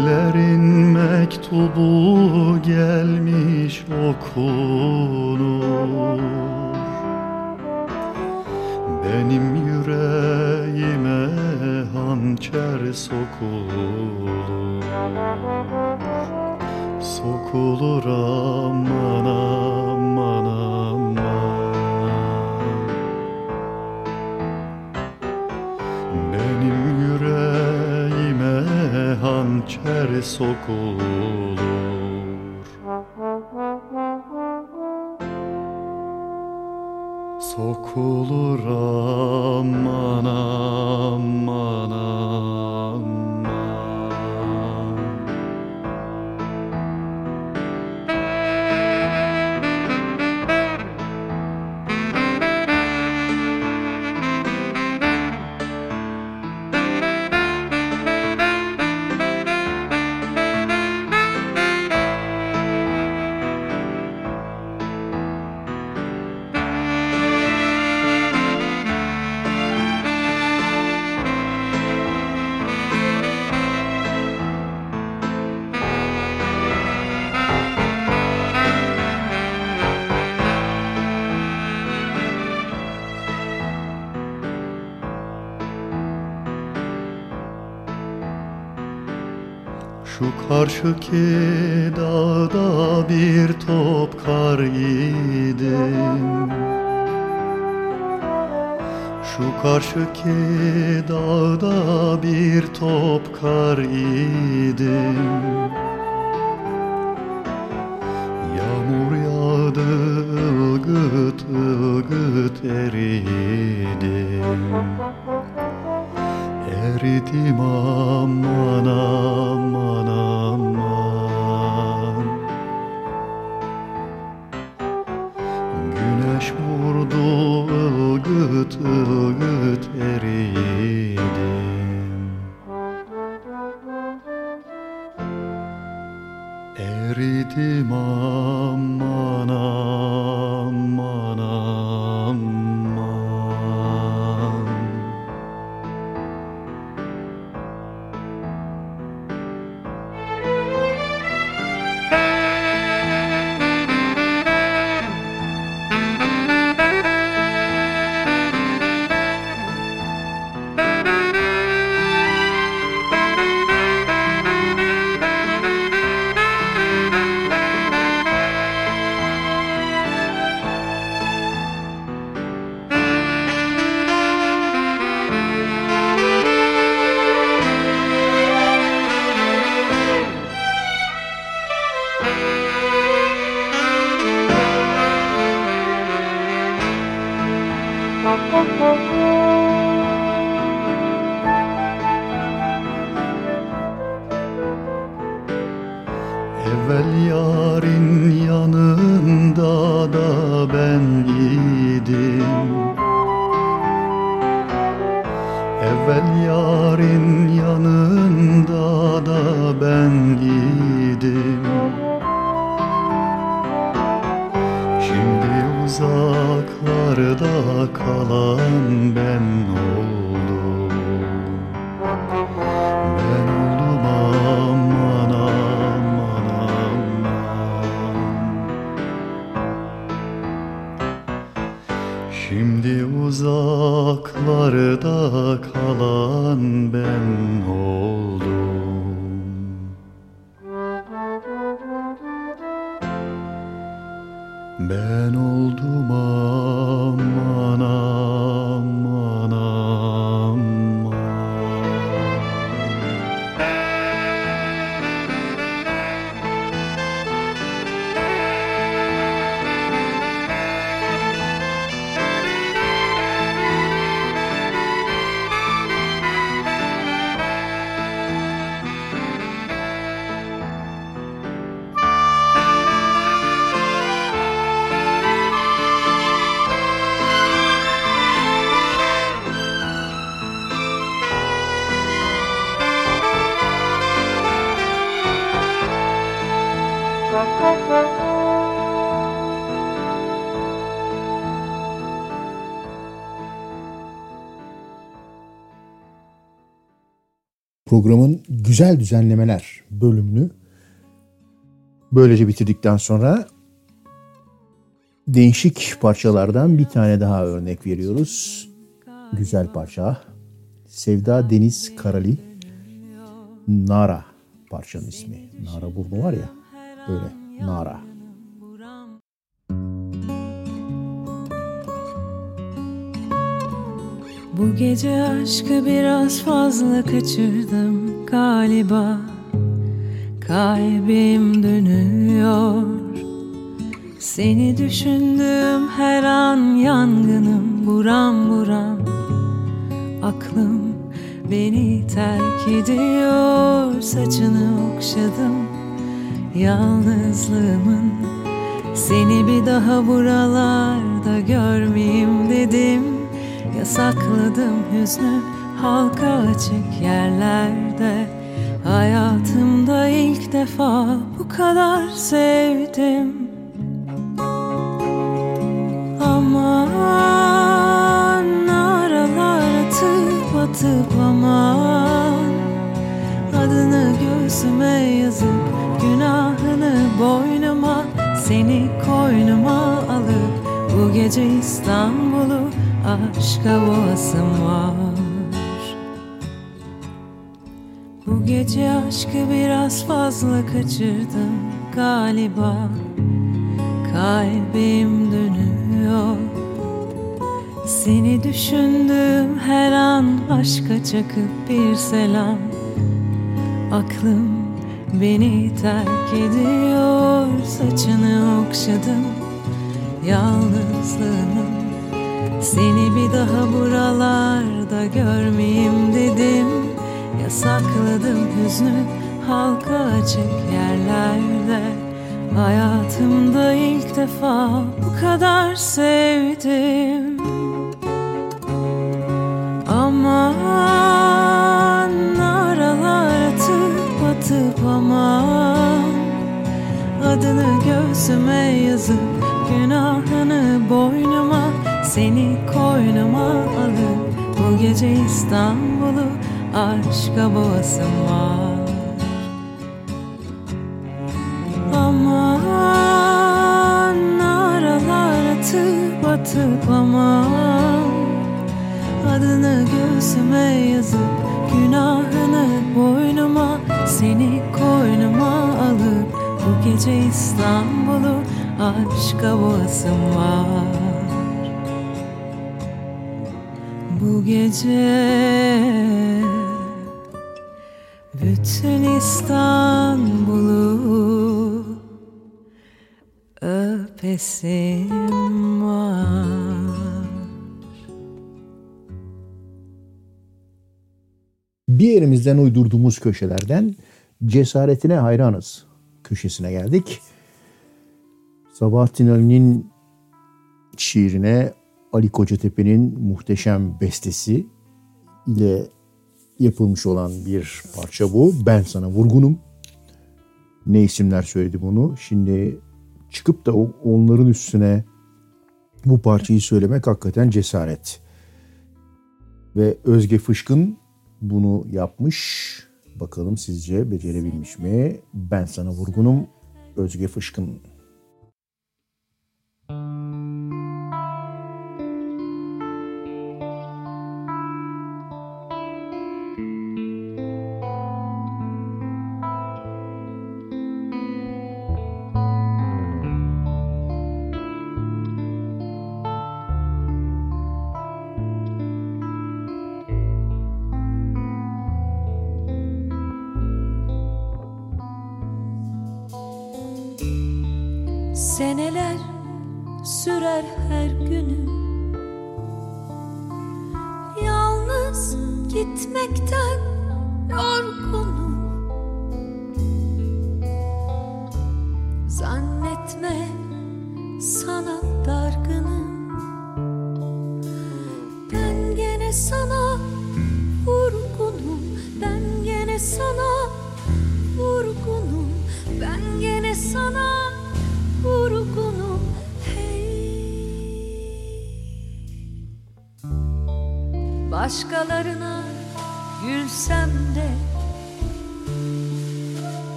Ellerin mektubu gelmiş okunur. Benim yüreğime hançer sokulur. Sokulur aman hançer sokulur. Sokulur aman aman aman karşıki dağda bir top kar yedim Şu karşıki dağda bir top kar yedim Yağmur yağdı ılgıt ılgıt eridim Eridim aman programın güzel düzenlemeler bölümünü böylece bitirdikten sonra değişik parçalardan bir tane daha örnek veriyoruz. Güzel parça. Sevda Deniz Karali Nara parçanın ismi. Nara burnu var ya öyle Nara. Gece aşkı biraz fazla kaçırdım galiba. Kalbim dönüyor. Seni düşündüğüm her an yangınım buram buram. Aklım beni terk ediyor Saçını okşadım yalnızlığımın. Seni bir daha buralarda görmeyeyim dedim Yasakladım hüznü. Halka açık yerlerde. Hayatımda ilk defa bu kadar sevdim. Aman aralar atıp atıp aman. Adını göğsüme yazıp günahını boynuma Seni koynuma alıp bu gece İstanbul'u aşka boğasım var. Bu gece aşkı biraz fazla kaçırdım galiba. Kalbim dönüyor. Seni düşündüğüm her an aşka çakıp bir selam. Aklım beni terk ediyor. Saçını okşadım. Yalnızlığının Seni bir daha buralarda görmeyeyim dedim. Yasakladım hüznü halka açık yerlerde. Hayatımda ilk defa bu kadar sevdim. Aman aralar atıp atıp aman. Adını göğsüme yazıp günahını boynuma Seni koynuma alıp bu gece İstanbul'u aşka boğasım var. Aman aralar atıp atıp aman Adını göğsüme yazıp günahını boynuma Seni koynuma alıp bu gece İstanbul'u aşka boğasım var bu gece Bütün İstanbul'u öpesim var Bir yerimizden uydurduğumuz köşelerden cesaretine hayranız köşesine geldik. Sabahattin Ali'nin şiirine Ali Kocatepe'nin muhteşem bestesi ile yapılmış olan bir parça bu. Ben sana vurgunum. Ne isimler söyledi bunu. Şimdi çıkıp da onların üstüne bu parçayı söylemek hakikaten cesaret. Ve Özge Fışkın bunu yapmış. Bakalım sizce becerebilmiş mi? Ben sana vurgunum. Özge Fışkın. Seneler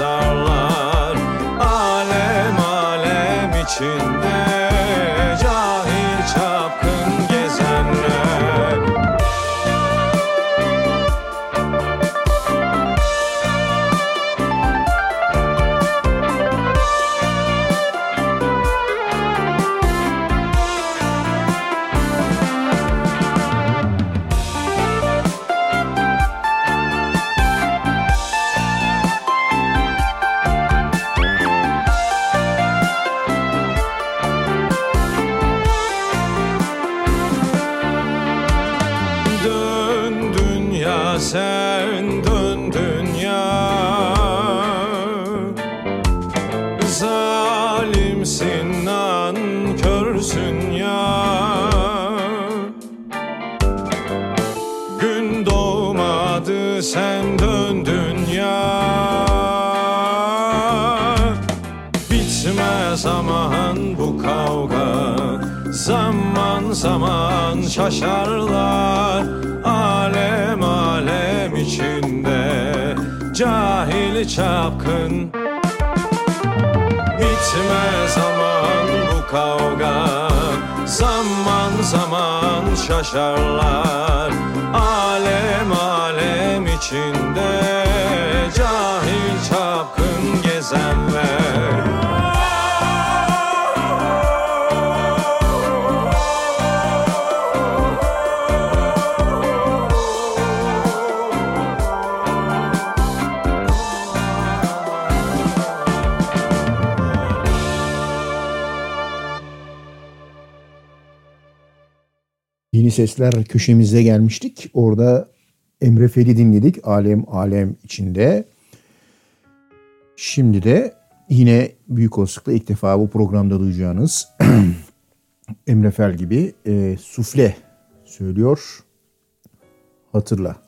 yazarlar. Alem alem içinde Sesler köşemizde gelmiştik. Orada Emre Feli dinledik. Alem alem içinde. Şimdi de yine büyük olasılıkla ilk defa bu programda duyacağınız <clears throat> Emre Fel gibi e, sufle söylüyor. Hatırla.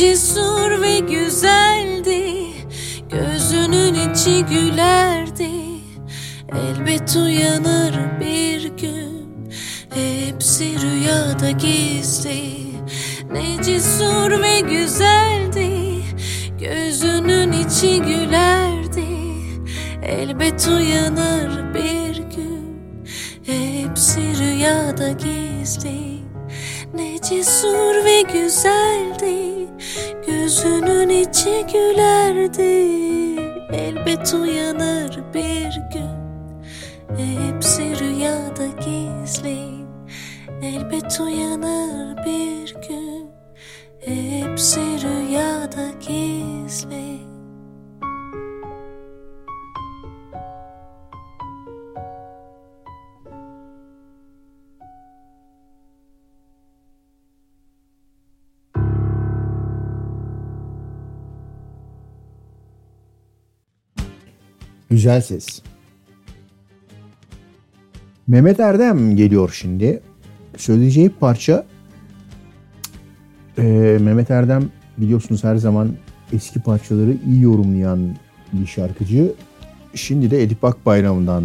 Cesur ve güzeldi. Gözünün içi gülerdi. Elbet uyanır bir gün. Hepsi rüyada gizli. Ne cesur ve güzeldi. Gözünün içi gülerdi. Elbet uyanır bir gün. Hepsi rüyada gizli Ne cesur ve güzeldi. Gözünün içi gülerdi. Elbet uyanır bir gün. Hepsi rüyada gizli. Elbet uyanır bir gün. Hepsi rüyada gizli Güzel ses. Mehmet Erdem geliyor şimdi. Söyleyeceği parça Ee, Mehmet Erdem biliyorsunuz her zaman eski parçaları iyi yorumlayan bir şarkıcı. Şimdi de Edip Akbayram'dan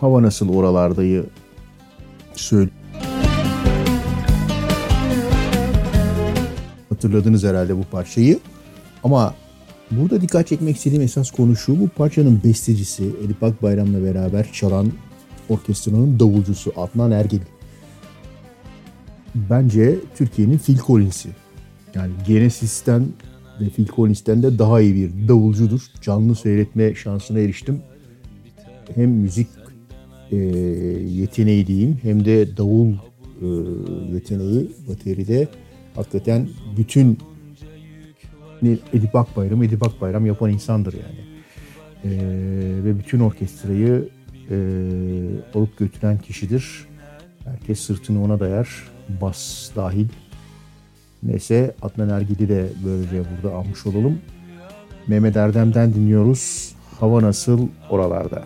Hava Nasıl Oralarda'yı söyle. Hatırladınız herhalde bu parçayı. Ama burada dikkat çekmek istediğim esas konu şu. Bu parçanın bestecisi Edip Akbayram'la beraber çalan orkestranın davulcusu Adnan Ergil. Bence Türkiye'nin Phil Collins'i. Yani Genesis'ten ve Phil Collins'ten de daha iyi bir davulcudur. Canlı seyretme şansına eriştim. Hem müzik e, yeteneği diyeyim hem de davul e, yeteneği bateride hakikaten bütün Edip Akbayram, Edip Akbayram yapan insandır yani. E, ve bütün orkestrayı e, alıp götüren kişidir. Herkes sırtını ona dayar. Bas dahil. Neyse Adnan Ergil'i de böylece burada almış olalım. Mehmet Erdem'den dinliyoruz. Hava nasıl oralarda?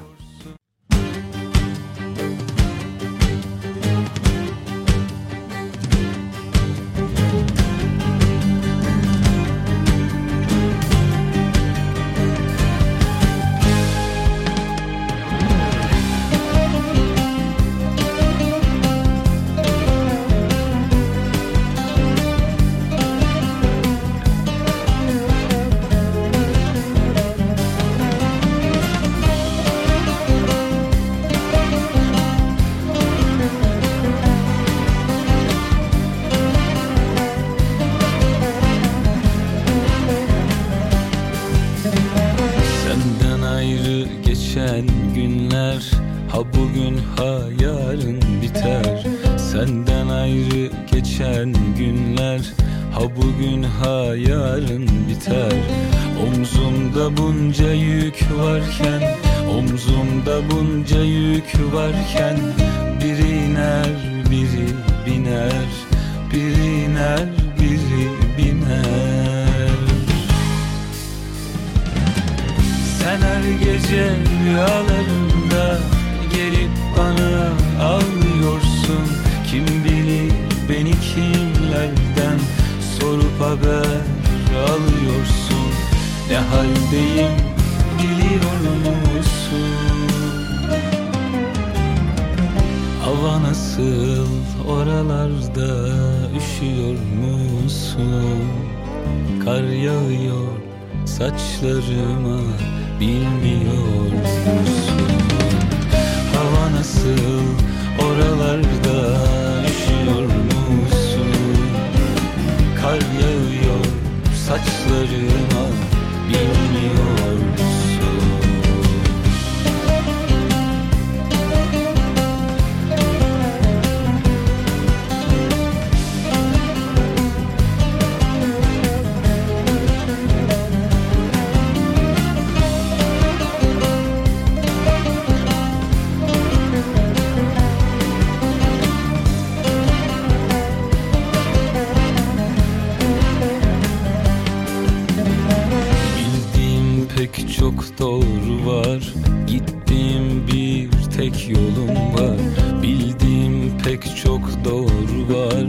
Çok doğru var. Gittiğim bir tek yolum var. Bildiğim pek çok doğru var.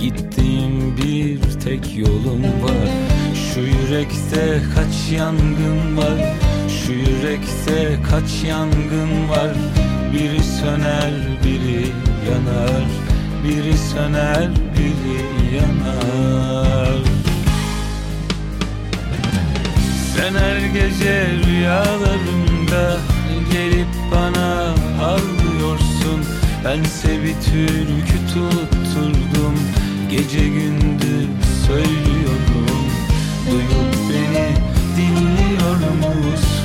Gittiğim bir tek yolum var. Şu yürekte kaç yangın var? Şu yürekte kaç yangın var? Biri söner biri yanar. Biri söner biri yanar Sen her gece rüyalarımda gelip bana ağlıyorsun Bense bir türkü tutturdum Gece gündüz söylüyorum Duyup beni dinliyor musun?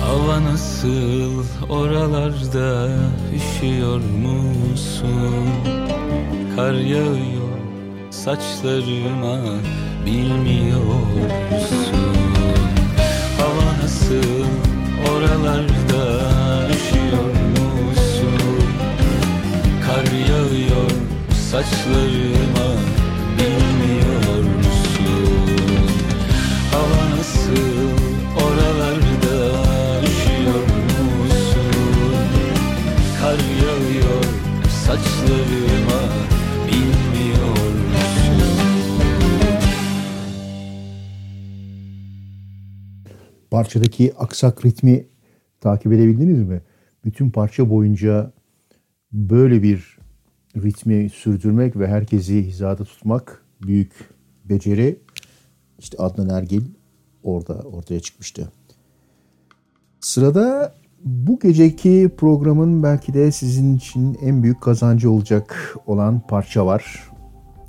Hava nasıl oralarda üşüyor musun? Kar yağıyor saçlarıma bilmiyor musun? Hava nasıl oralarda üşüyor musun? Kar yağıyor saçlarıma Parçadaki aksak ritmi takip edebildiniz mi? Bütün parça boyunca böyle bir ritmi sürdürmek ve herkesi hizada tutmak büyük beceri. İşte Adnan Ergil orada ortaya çıkmıştı. Sırada bu geceki programın belki de sizin için en büyük kazancı olacak olan parça var.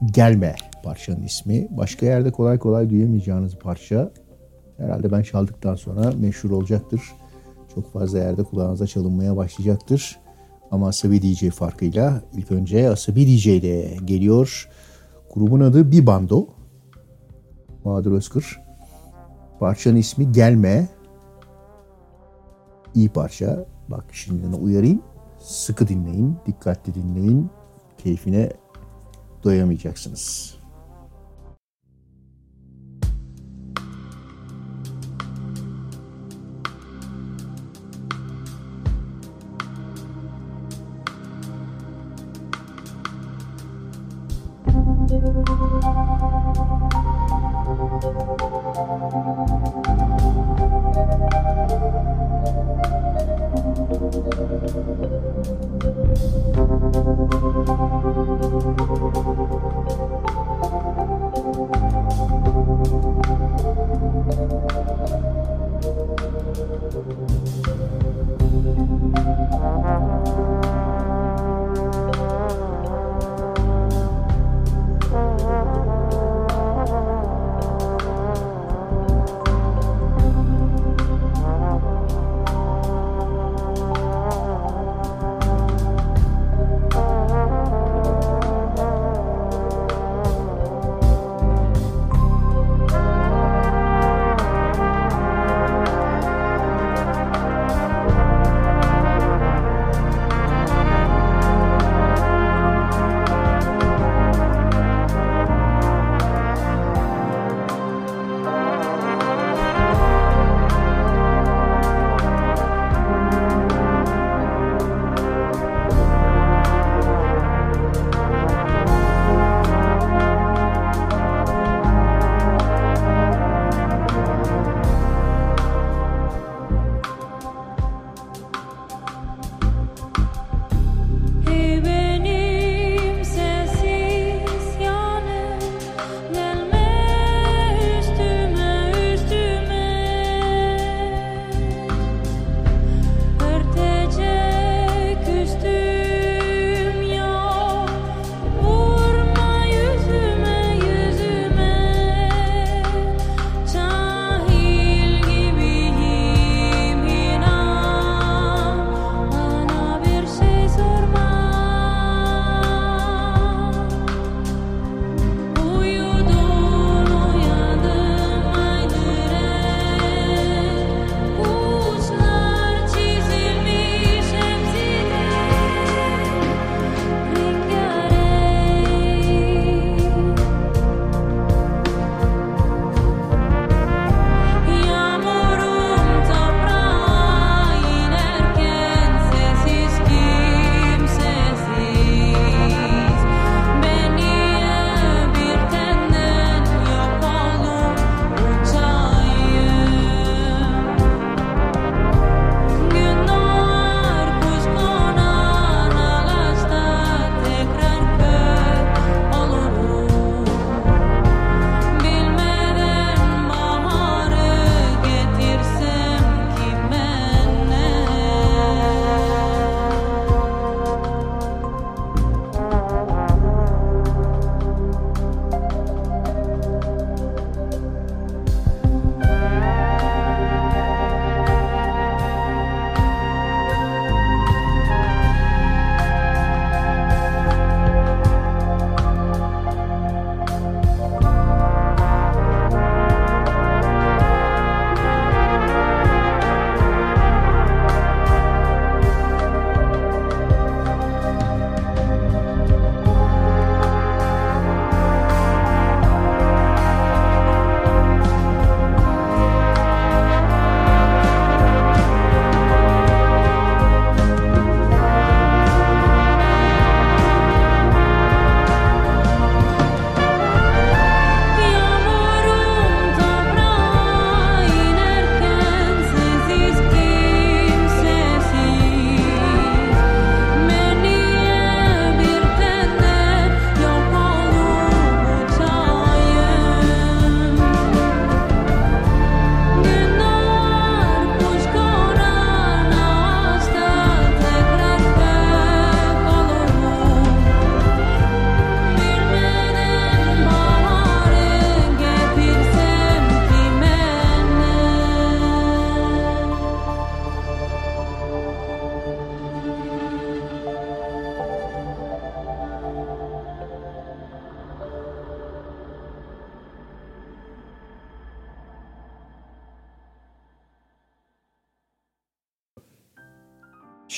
Gelme parçanın ismi. Başka yerde kolay kolay duyamayacağınız parça. Herhalde ben çaldıktan sonra meşhur olacaktır. Çok fazla yerde kulağınıza çalınmaya başlayacaktır. Ama Asabi DJ farkıyla ilk önce Asabi DJ ile geliyor. Grubun adı Bibando. Bahadır Özkır. Parçanın ismi Gelme. İyi parça. Bak şimdiden uyarayım. Sıkı dinleyin, dikkatli dinleyin. Keyfine doyamayacaksınız.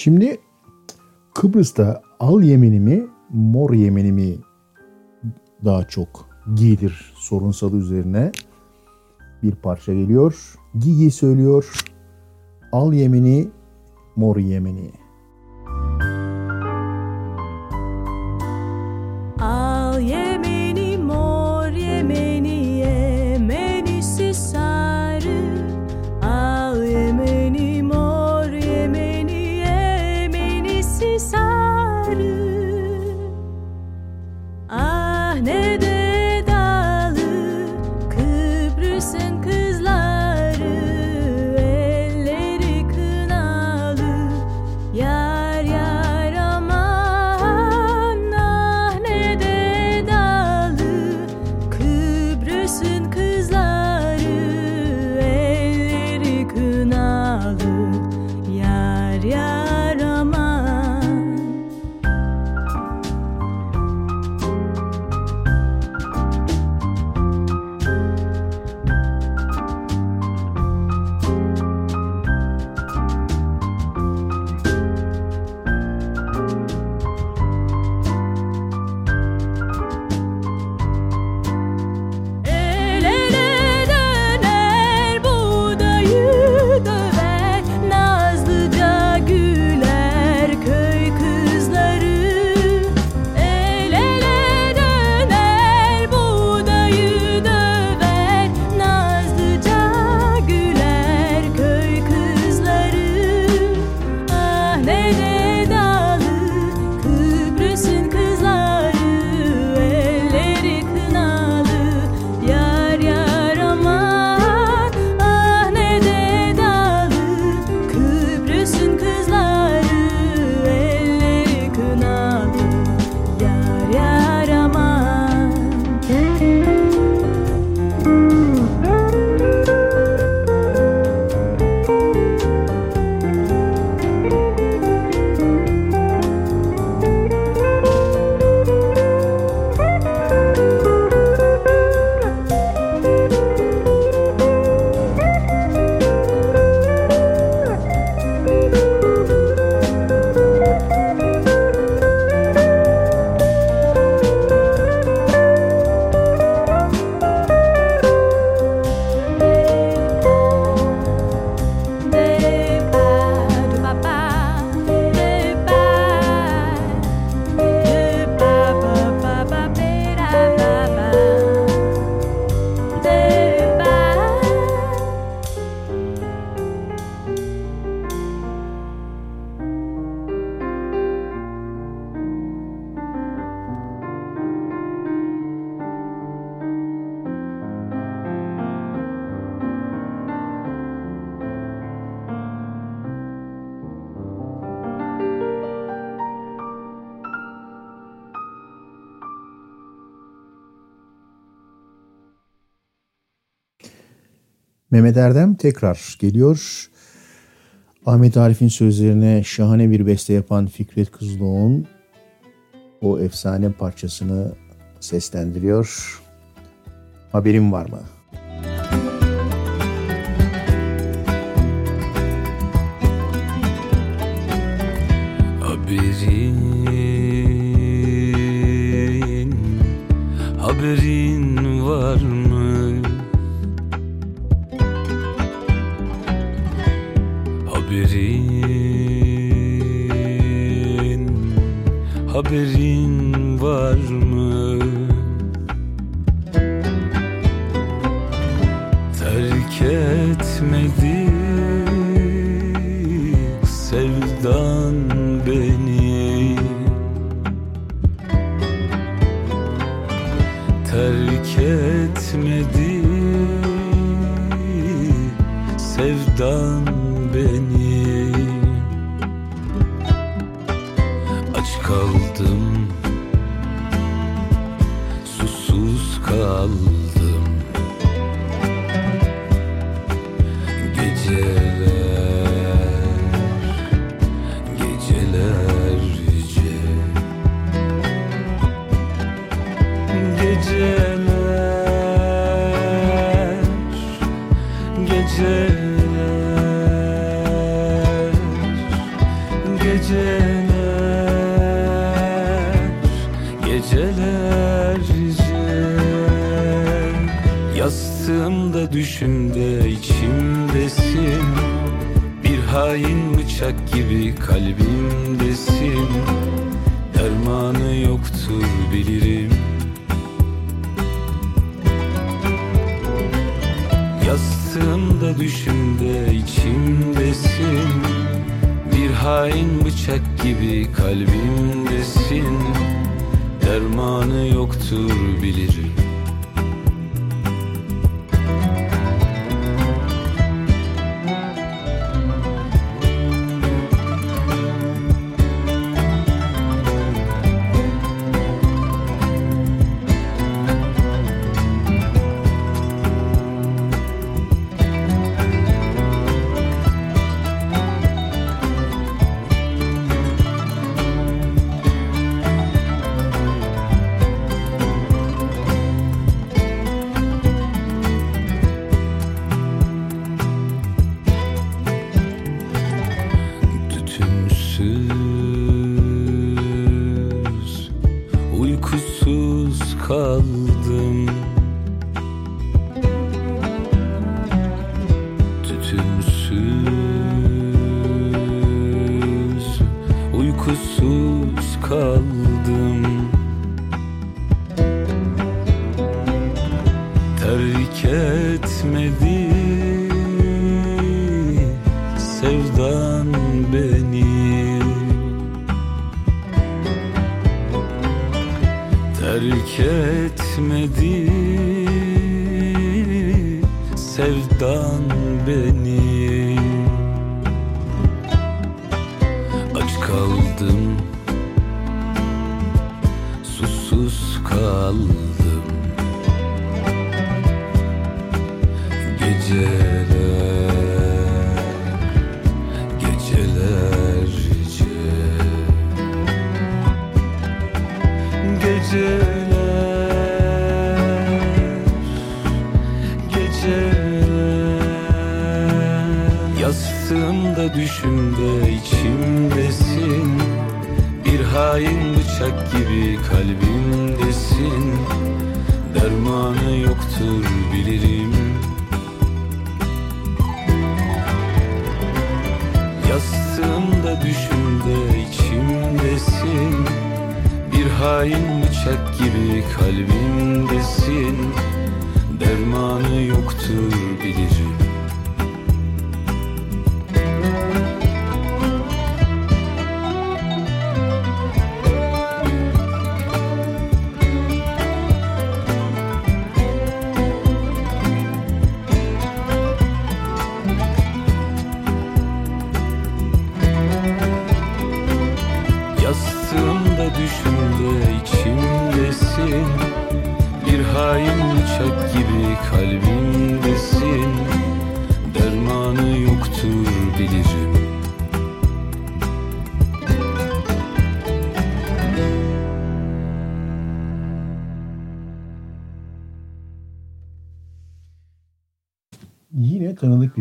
Şimdi Kıbrıs'ta al yeminimi mor yeminimi daha çok giydir sorunsalı üzerine bir parça geliyor. Gigi söylüyor. Al yemini mor yemini. Mehmet Erdem tekrar geliyor. Ahmet Arif'in sözlerine şahane bir beste yapan Fikret Kızılok'un o efsane parçasını seslendiriyor. Haberin var mı?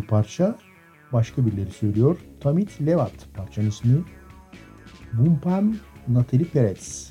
parça başka birileri söylüyor. Tamit Levat parçanın ismi. Bumpam Natali Perez.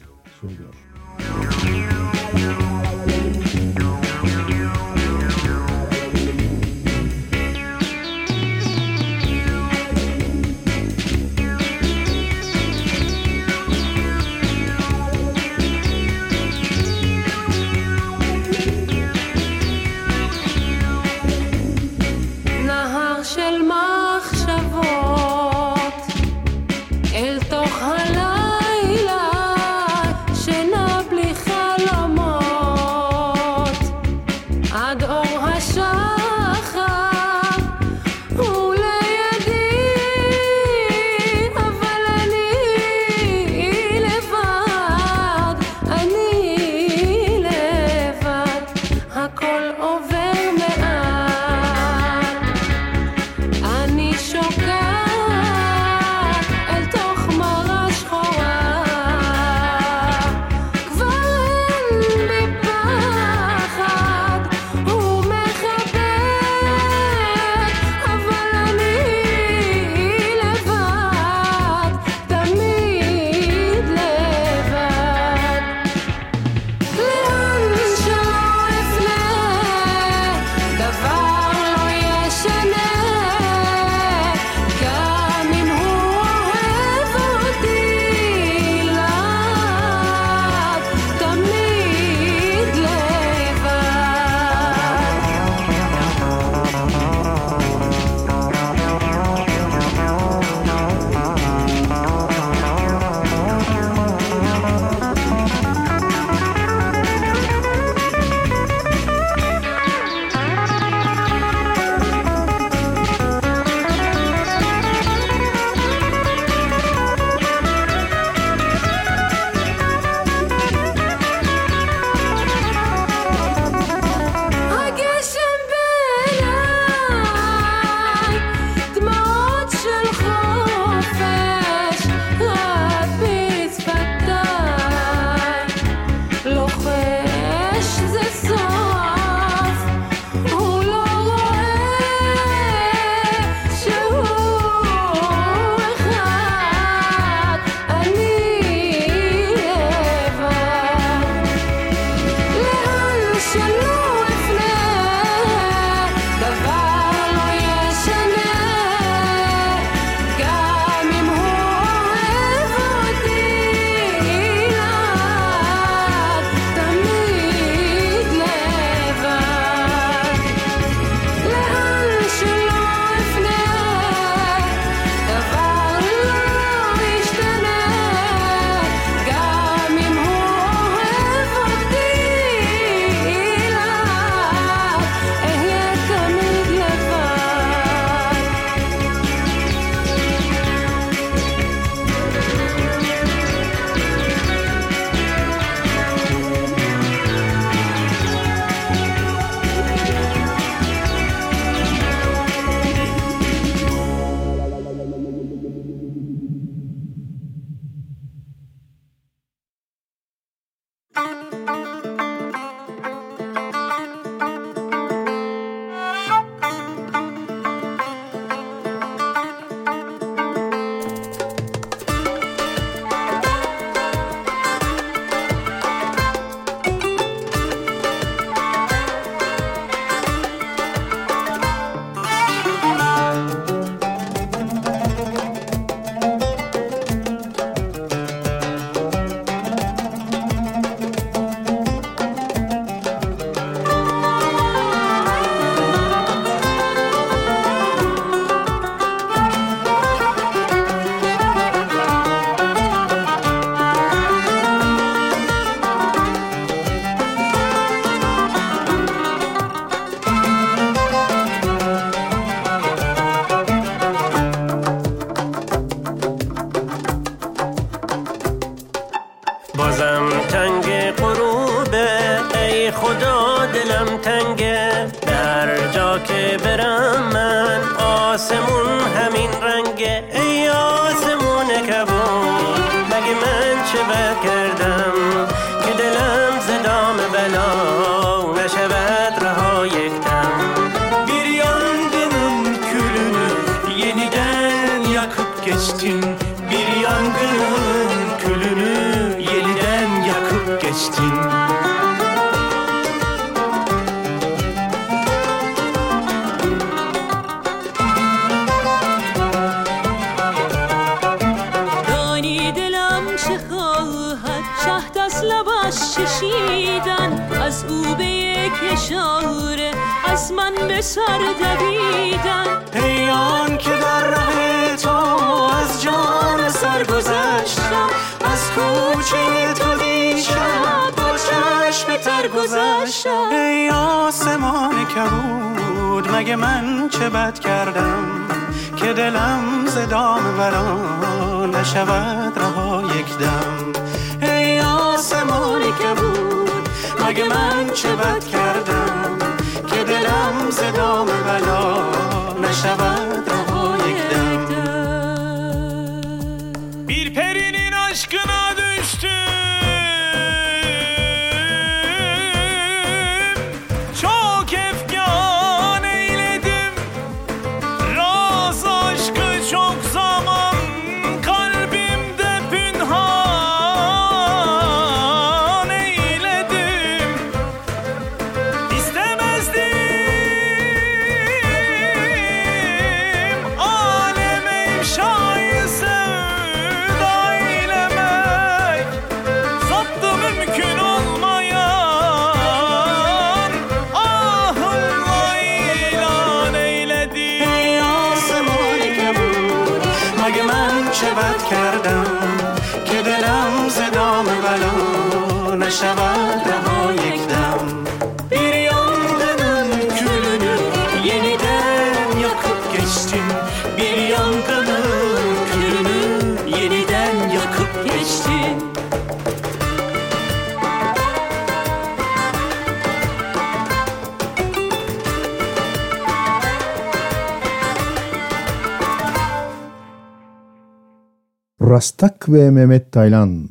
Rastak ve Mehmet Taylan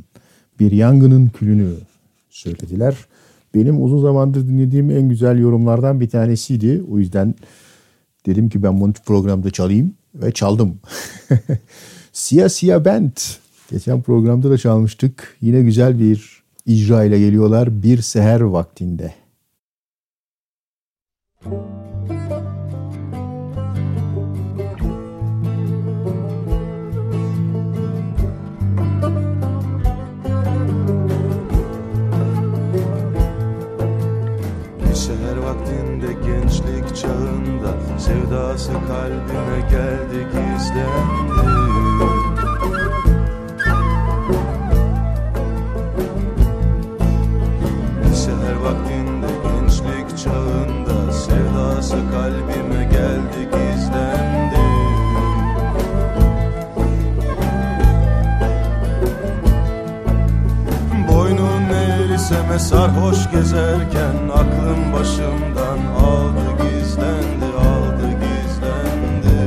bir yangının külünü söylediler. Benim uzun zamandır dinlediğim en güzel yorumlardan bir tanesiydi. O yüzden dedim ki ben bunu programda çalayım ve çaldım. <laughs> Sia Sia Band. Geçen programda da çalmıştık. Yine güzel bir icra ile geliyorlar bir seher vaktinde. Müzik Sarhoş gezerken aklım başımdan aldı gizlendi aldı gizlendi.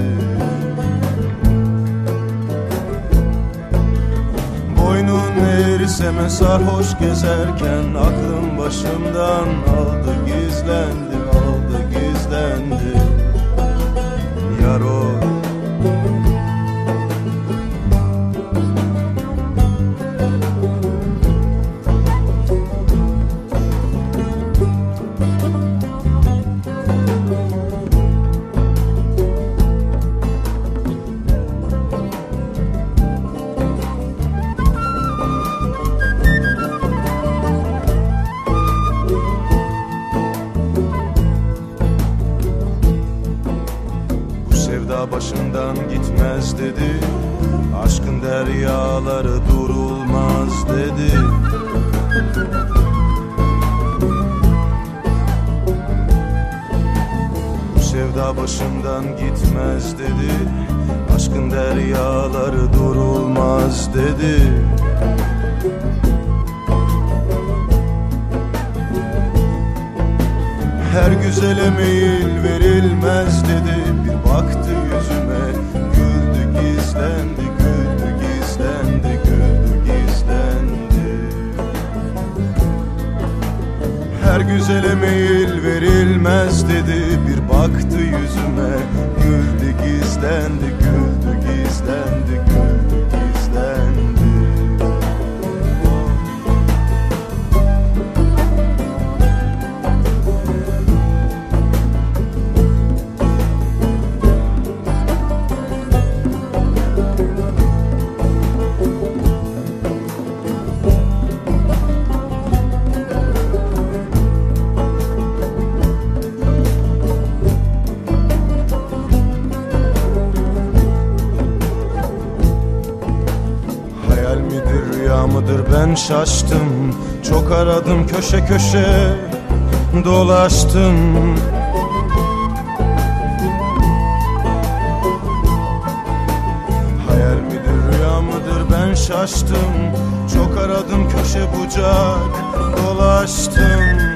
Boynun eğriseme sarhoş gezerken aklım başımdan aldı gizlendi aldı gizlendi. Yar o dedi Aşkın deryaları durulmaz dedi. Bu sevda başımdan gitmez dedi. Aşkın deryaları durulmaz dedi. Her güzele meyil verilmez dedi. Bir baktı yüz güzele meyil verilmez dedi. Bir baktı yüzüme Güldü gizlendi Güldü gizlendi Güldü ben şaştım Çok aradım köşe köşe dolaştım. Hayal midir rüya mıdır? Ben şaştım Çok aradım köşe bucak dolaştım.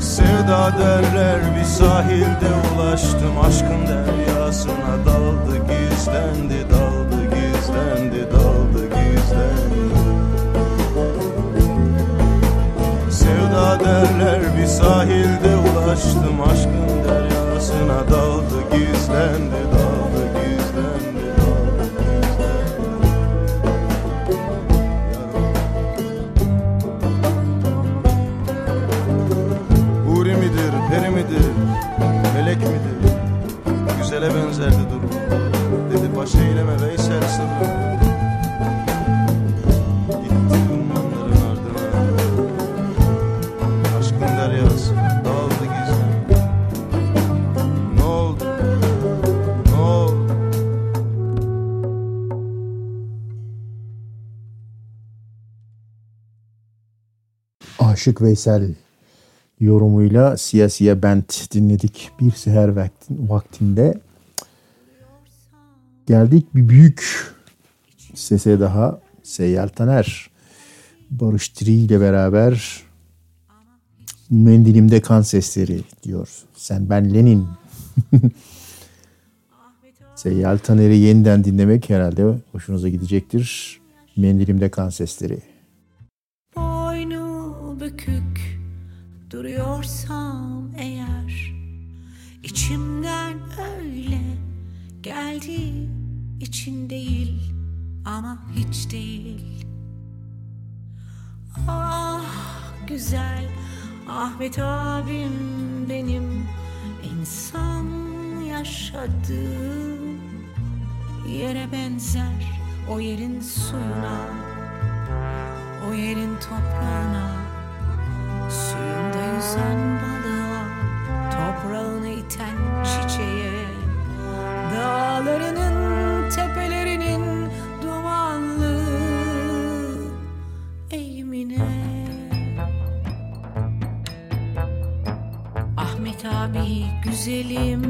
Sevda derler bir sahilde ulaştım. Aşkın deryasına daldı gizlendi Daldı gizlendi daldı gizlendi. Sevda derler bir sahilde ulaştım Aşkın deryasına daldı gizlendi Daldı Aşık Veysel yorumuyla Siyasiye Bent dinledik bir seher vaktin, vaktinde. Geldik bir büyük sese daha Seyyal Taner. Barış Diri ile beraber Mendilimde kan sesleri diyor. Sen ben Lenin. <laughs> Seyyal Taner'i yeniden dinlemek herhalde hoşunuza gidecektir. Mendilimde kan sesleri. Duruyorsam eğer içimden öyle geldi için değil ama hiç değil. Ah güzel Ahmet abim benim insan yaşadığı yere benzer o yerin suyuna o yerin toprağına Suyunda yüzen balığa Toprağını iten çiçeğe. Dağlarının tepelerinin dumanlı eğimine. Ahmet abi güzelim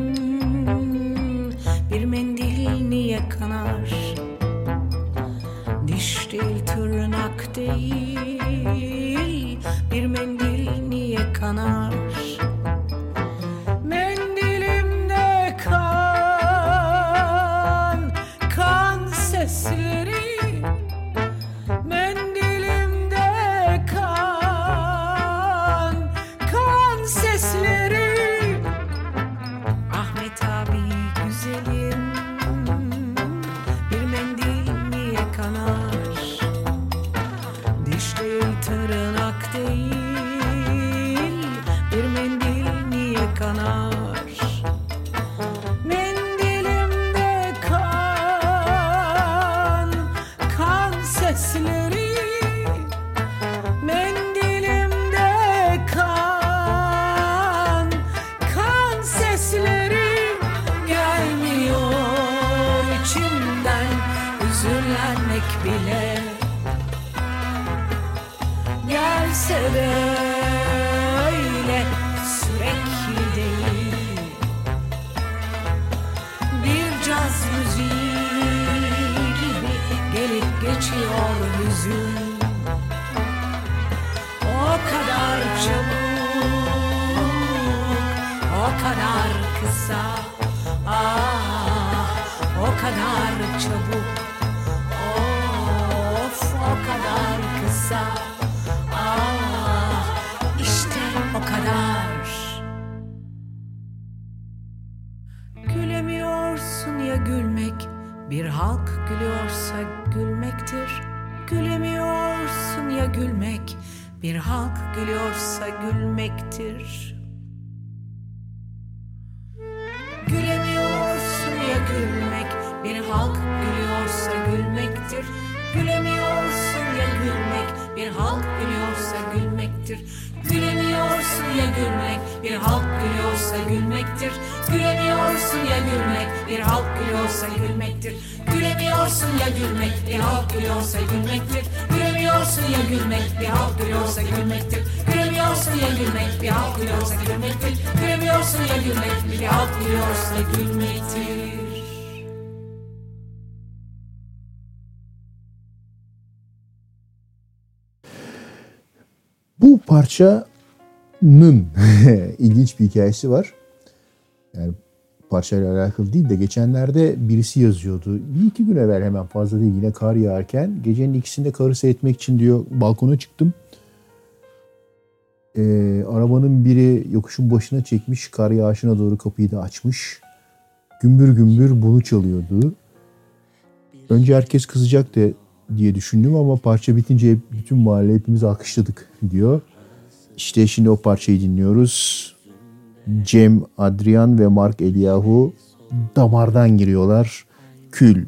Bir mendil niye kanar Diş değil tırnak değil Bir mendil kanar Gülemiyorsun ya gülmek? Bir halk gülüyorsa gülmektir. Gülemiyorsun ya gülmek? Bir halk gülüyorsa gülmektir. Gülemiyorsun ya gülmek? Bir halk gülüyorsa gülmektir. Gülemiyorsun ya gülmek? Bir halk gülüyorsa gülmektir Gülemiyorsun ya gülmek Bir halk gülüyorsa gülmektir. Gülemiyorsun ya gülmek Bir halk gülüyorsa gülmektir. Gülemiyorsun ya gülmek Bir halk gülüyorsa gülmektir. Gülemiyorsun ya gülmek Bir halk gülüyorsa gülmektir. Gülemiyorsun ya gülmek Bir halk gülüyorsa gülmektir. Gülemiyorsun ya gülmek Bir halk gülüyorsa gülmektir parçanın <laughs> ilginç bir hikayesi var. Yani parçayla alakalı değil de geçenlerde birisi yazıyordu. Bir iki gün evvel hemen fazla değil yine kar yağarken gecenin ikisinde karı seyretmek için diyor balkona çıktım. Ee, arabanın biri yokuşun başına çekmiş kar yağışına doğru kapıyı da açmış. Gümbür gümbür bunu çalıyordu. Önce herkes kızacaktı diye düşündüm ama parça bitince bütün mahalle hepimiz alkışladık diyor. İşte şimdi o parçayı dinliyoruz. Cem, Adrian ve Mark Eliyahu damardan giriyorlar. Kül.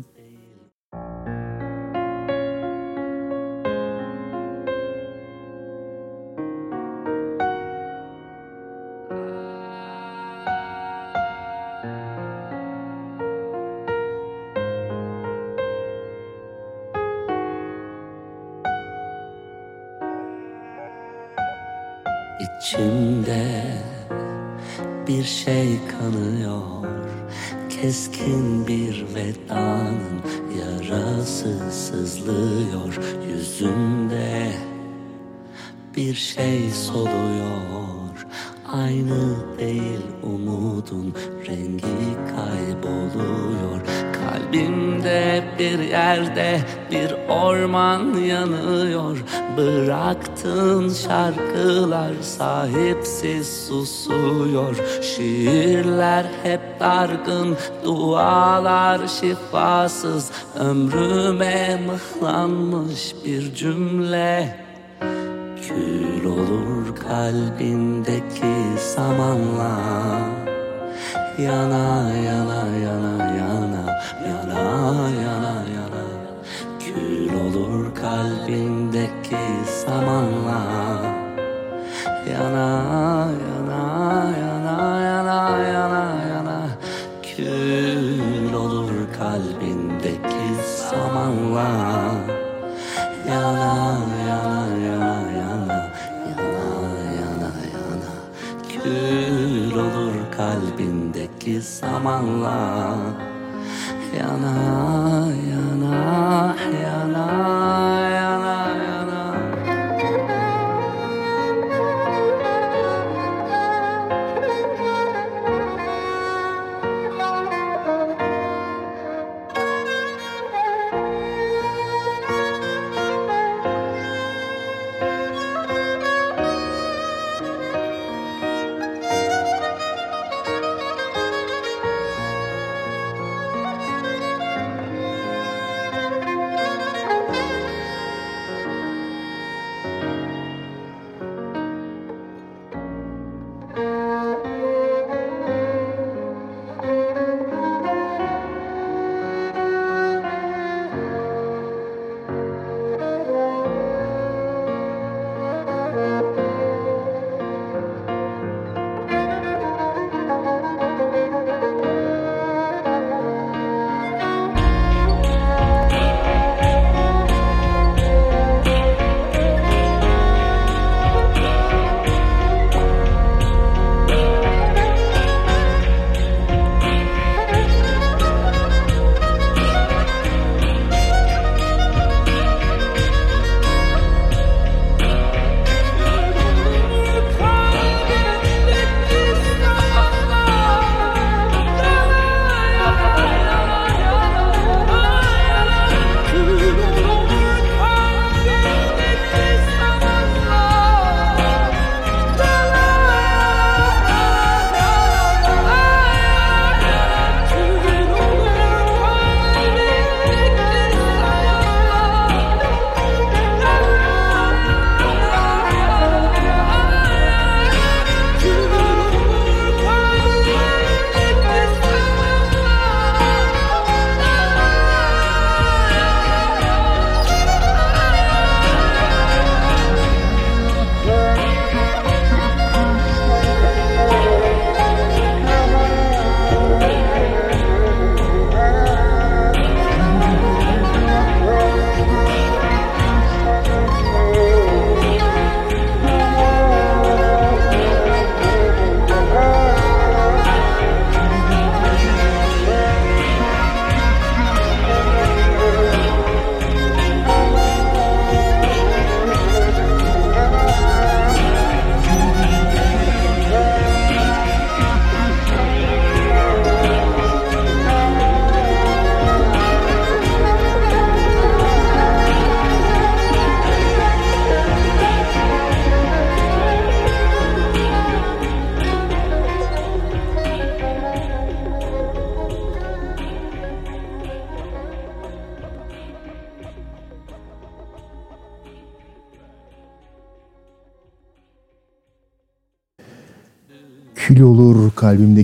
Şey soluyor Aynı değil umudun rengi kayboluyor. Kalbimde bir yerde bir orman yanıyor. Bıraktığın şarkılar sahipsiz susuyor. Şiirler hep dargın, dualar şifasız. Ömrüme mıhlanmış bir cümle Kül olur kalbindeki samanla Yana yana yana yana yana yana yana. Kül olur kalbindeki samanla Yana yana yana yana yana yana. Kül olur kalbindeki samanla yana Kül olur kalbindeki samanla Yana yana yana yana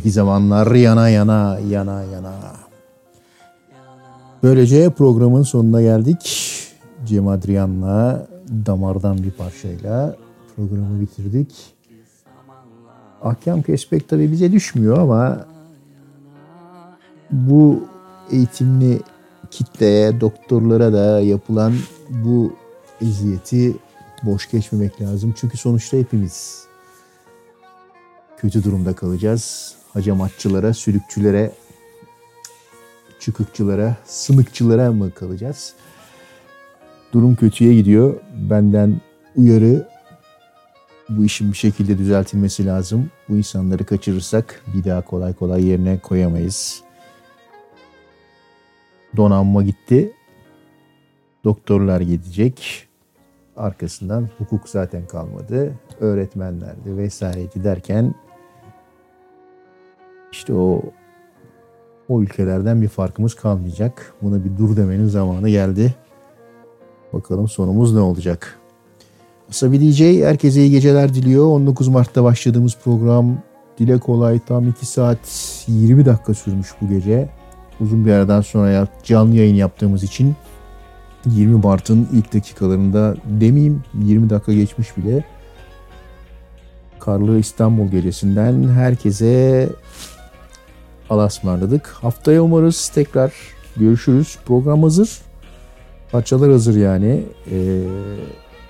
kalbimdeki zamanlar yana yana yana yana. Böylece programın sonuna geldik. Cem Adrian'la damardan bir parçayla programı bitirdik. Ahkam kesmek tabii bize düşmüyor ama bu eğitimli kitleye, doktorlara da yapılan bu eziyeti boş geçmemek lazım. Çünkü sonuçta hepimiz kötü durumda kalacağız. Hacamatçılara, sülükçülere, çıkıkçılara, sınıkçılara mı kalacağız? Durum kötüye gidiyor. Benden uyarı bu işin bir şekilde düzeltilmesi lazım. Bu insanları kaçırırsak bir daha kolay kolay yerine koyamayız. Donanma gitti. Doktorlar gidecek. Arkasından hukuk zaten kalmadı. Öğretmenlerdi vesaireydi derken işte o o ülkelerden bir farkımız kalmayacak. Buna bir dur demenin zamanı geldi. Bakalım sonumuz ne olacak? Asabi DJ herkese iyi geceler diliyor. 19 Mart'ta başladığımız program dile kolay tam 2 saat 20 dakika sürmüş bu gece. Uzun bir aradan sonra canlı yayın yaptığımız için 20 Mart'ın ilk dakikalarında demeyeyim 20 dakika geçmiş bile. Karlı İstanbul gecesinden herkese alasmarladık. Haftaya umarız tekrar görüşürüz. Program hazır. Parçalar hazır yani. Ee,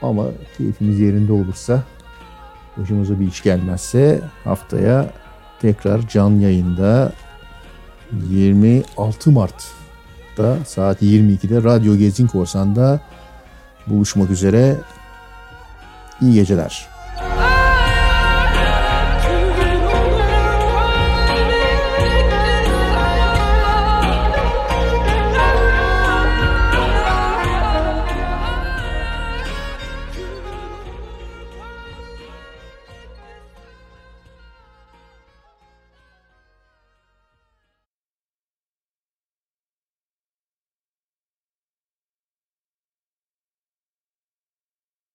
ama keyfimiz yerinde olursa başımıza bir iş gelmezse haftaya tekrar canlı yayında 26 Mart'ta saat 22'de Radyo Gezin Korsan'da buluşmak üzere. İyi geceler.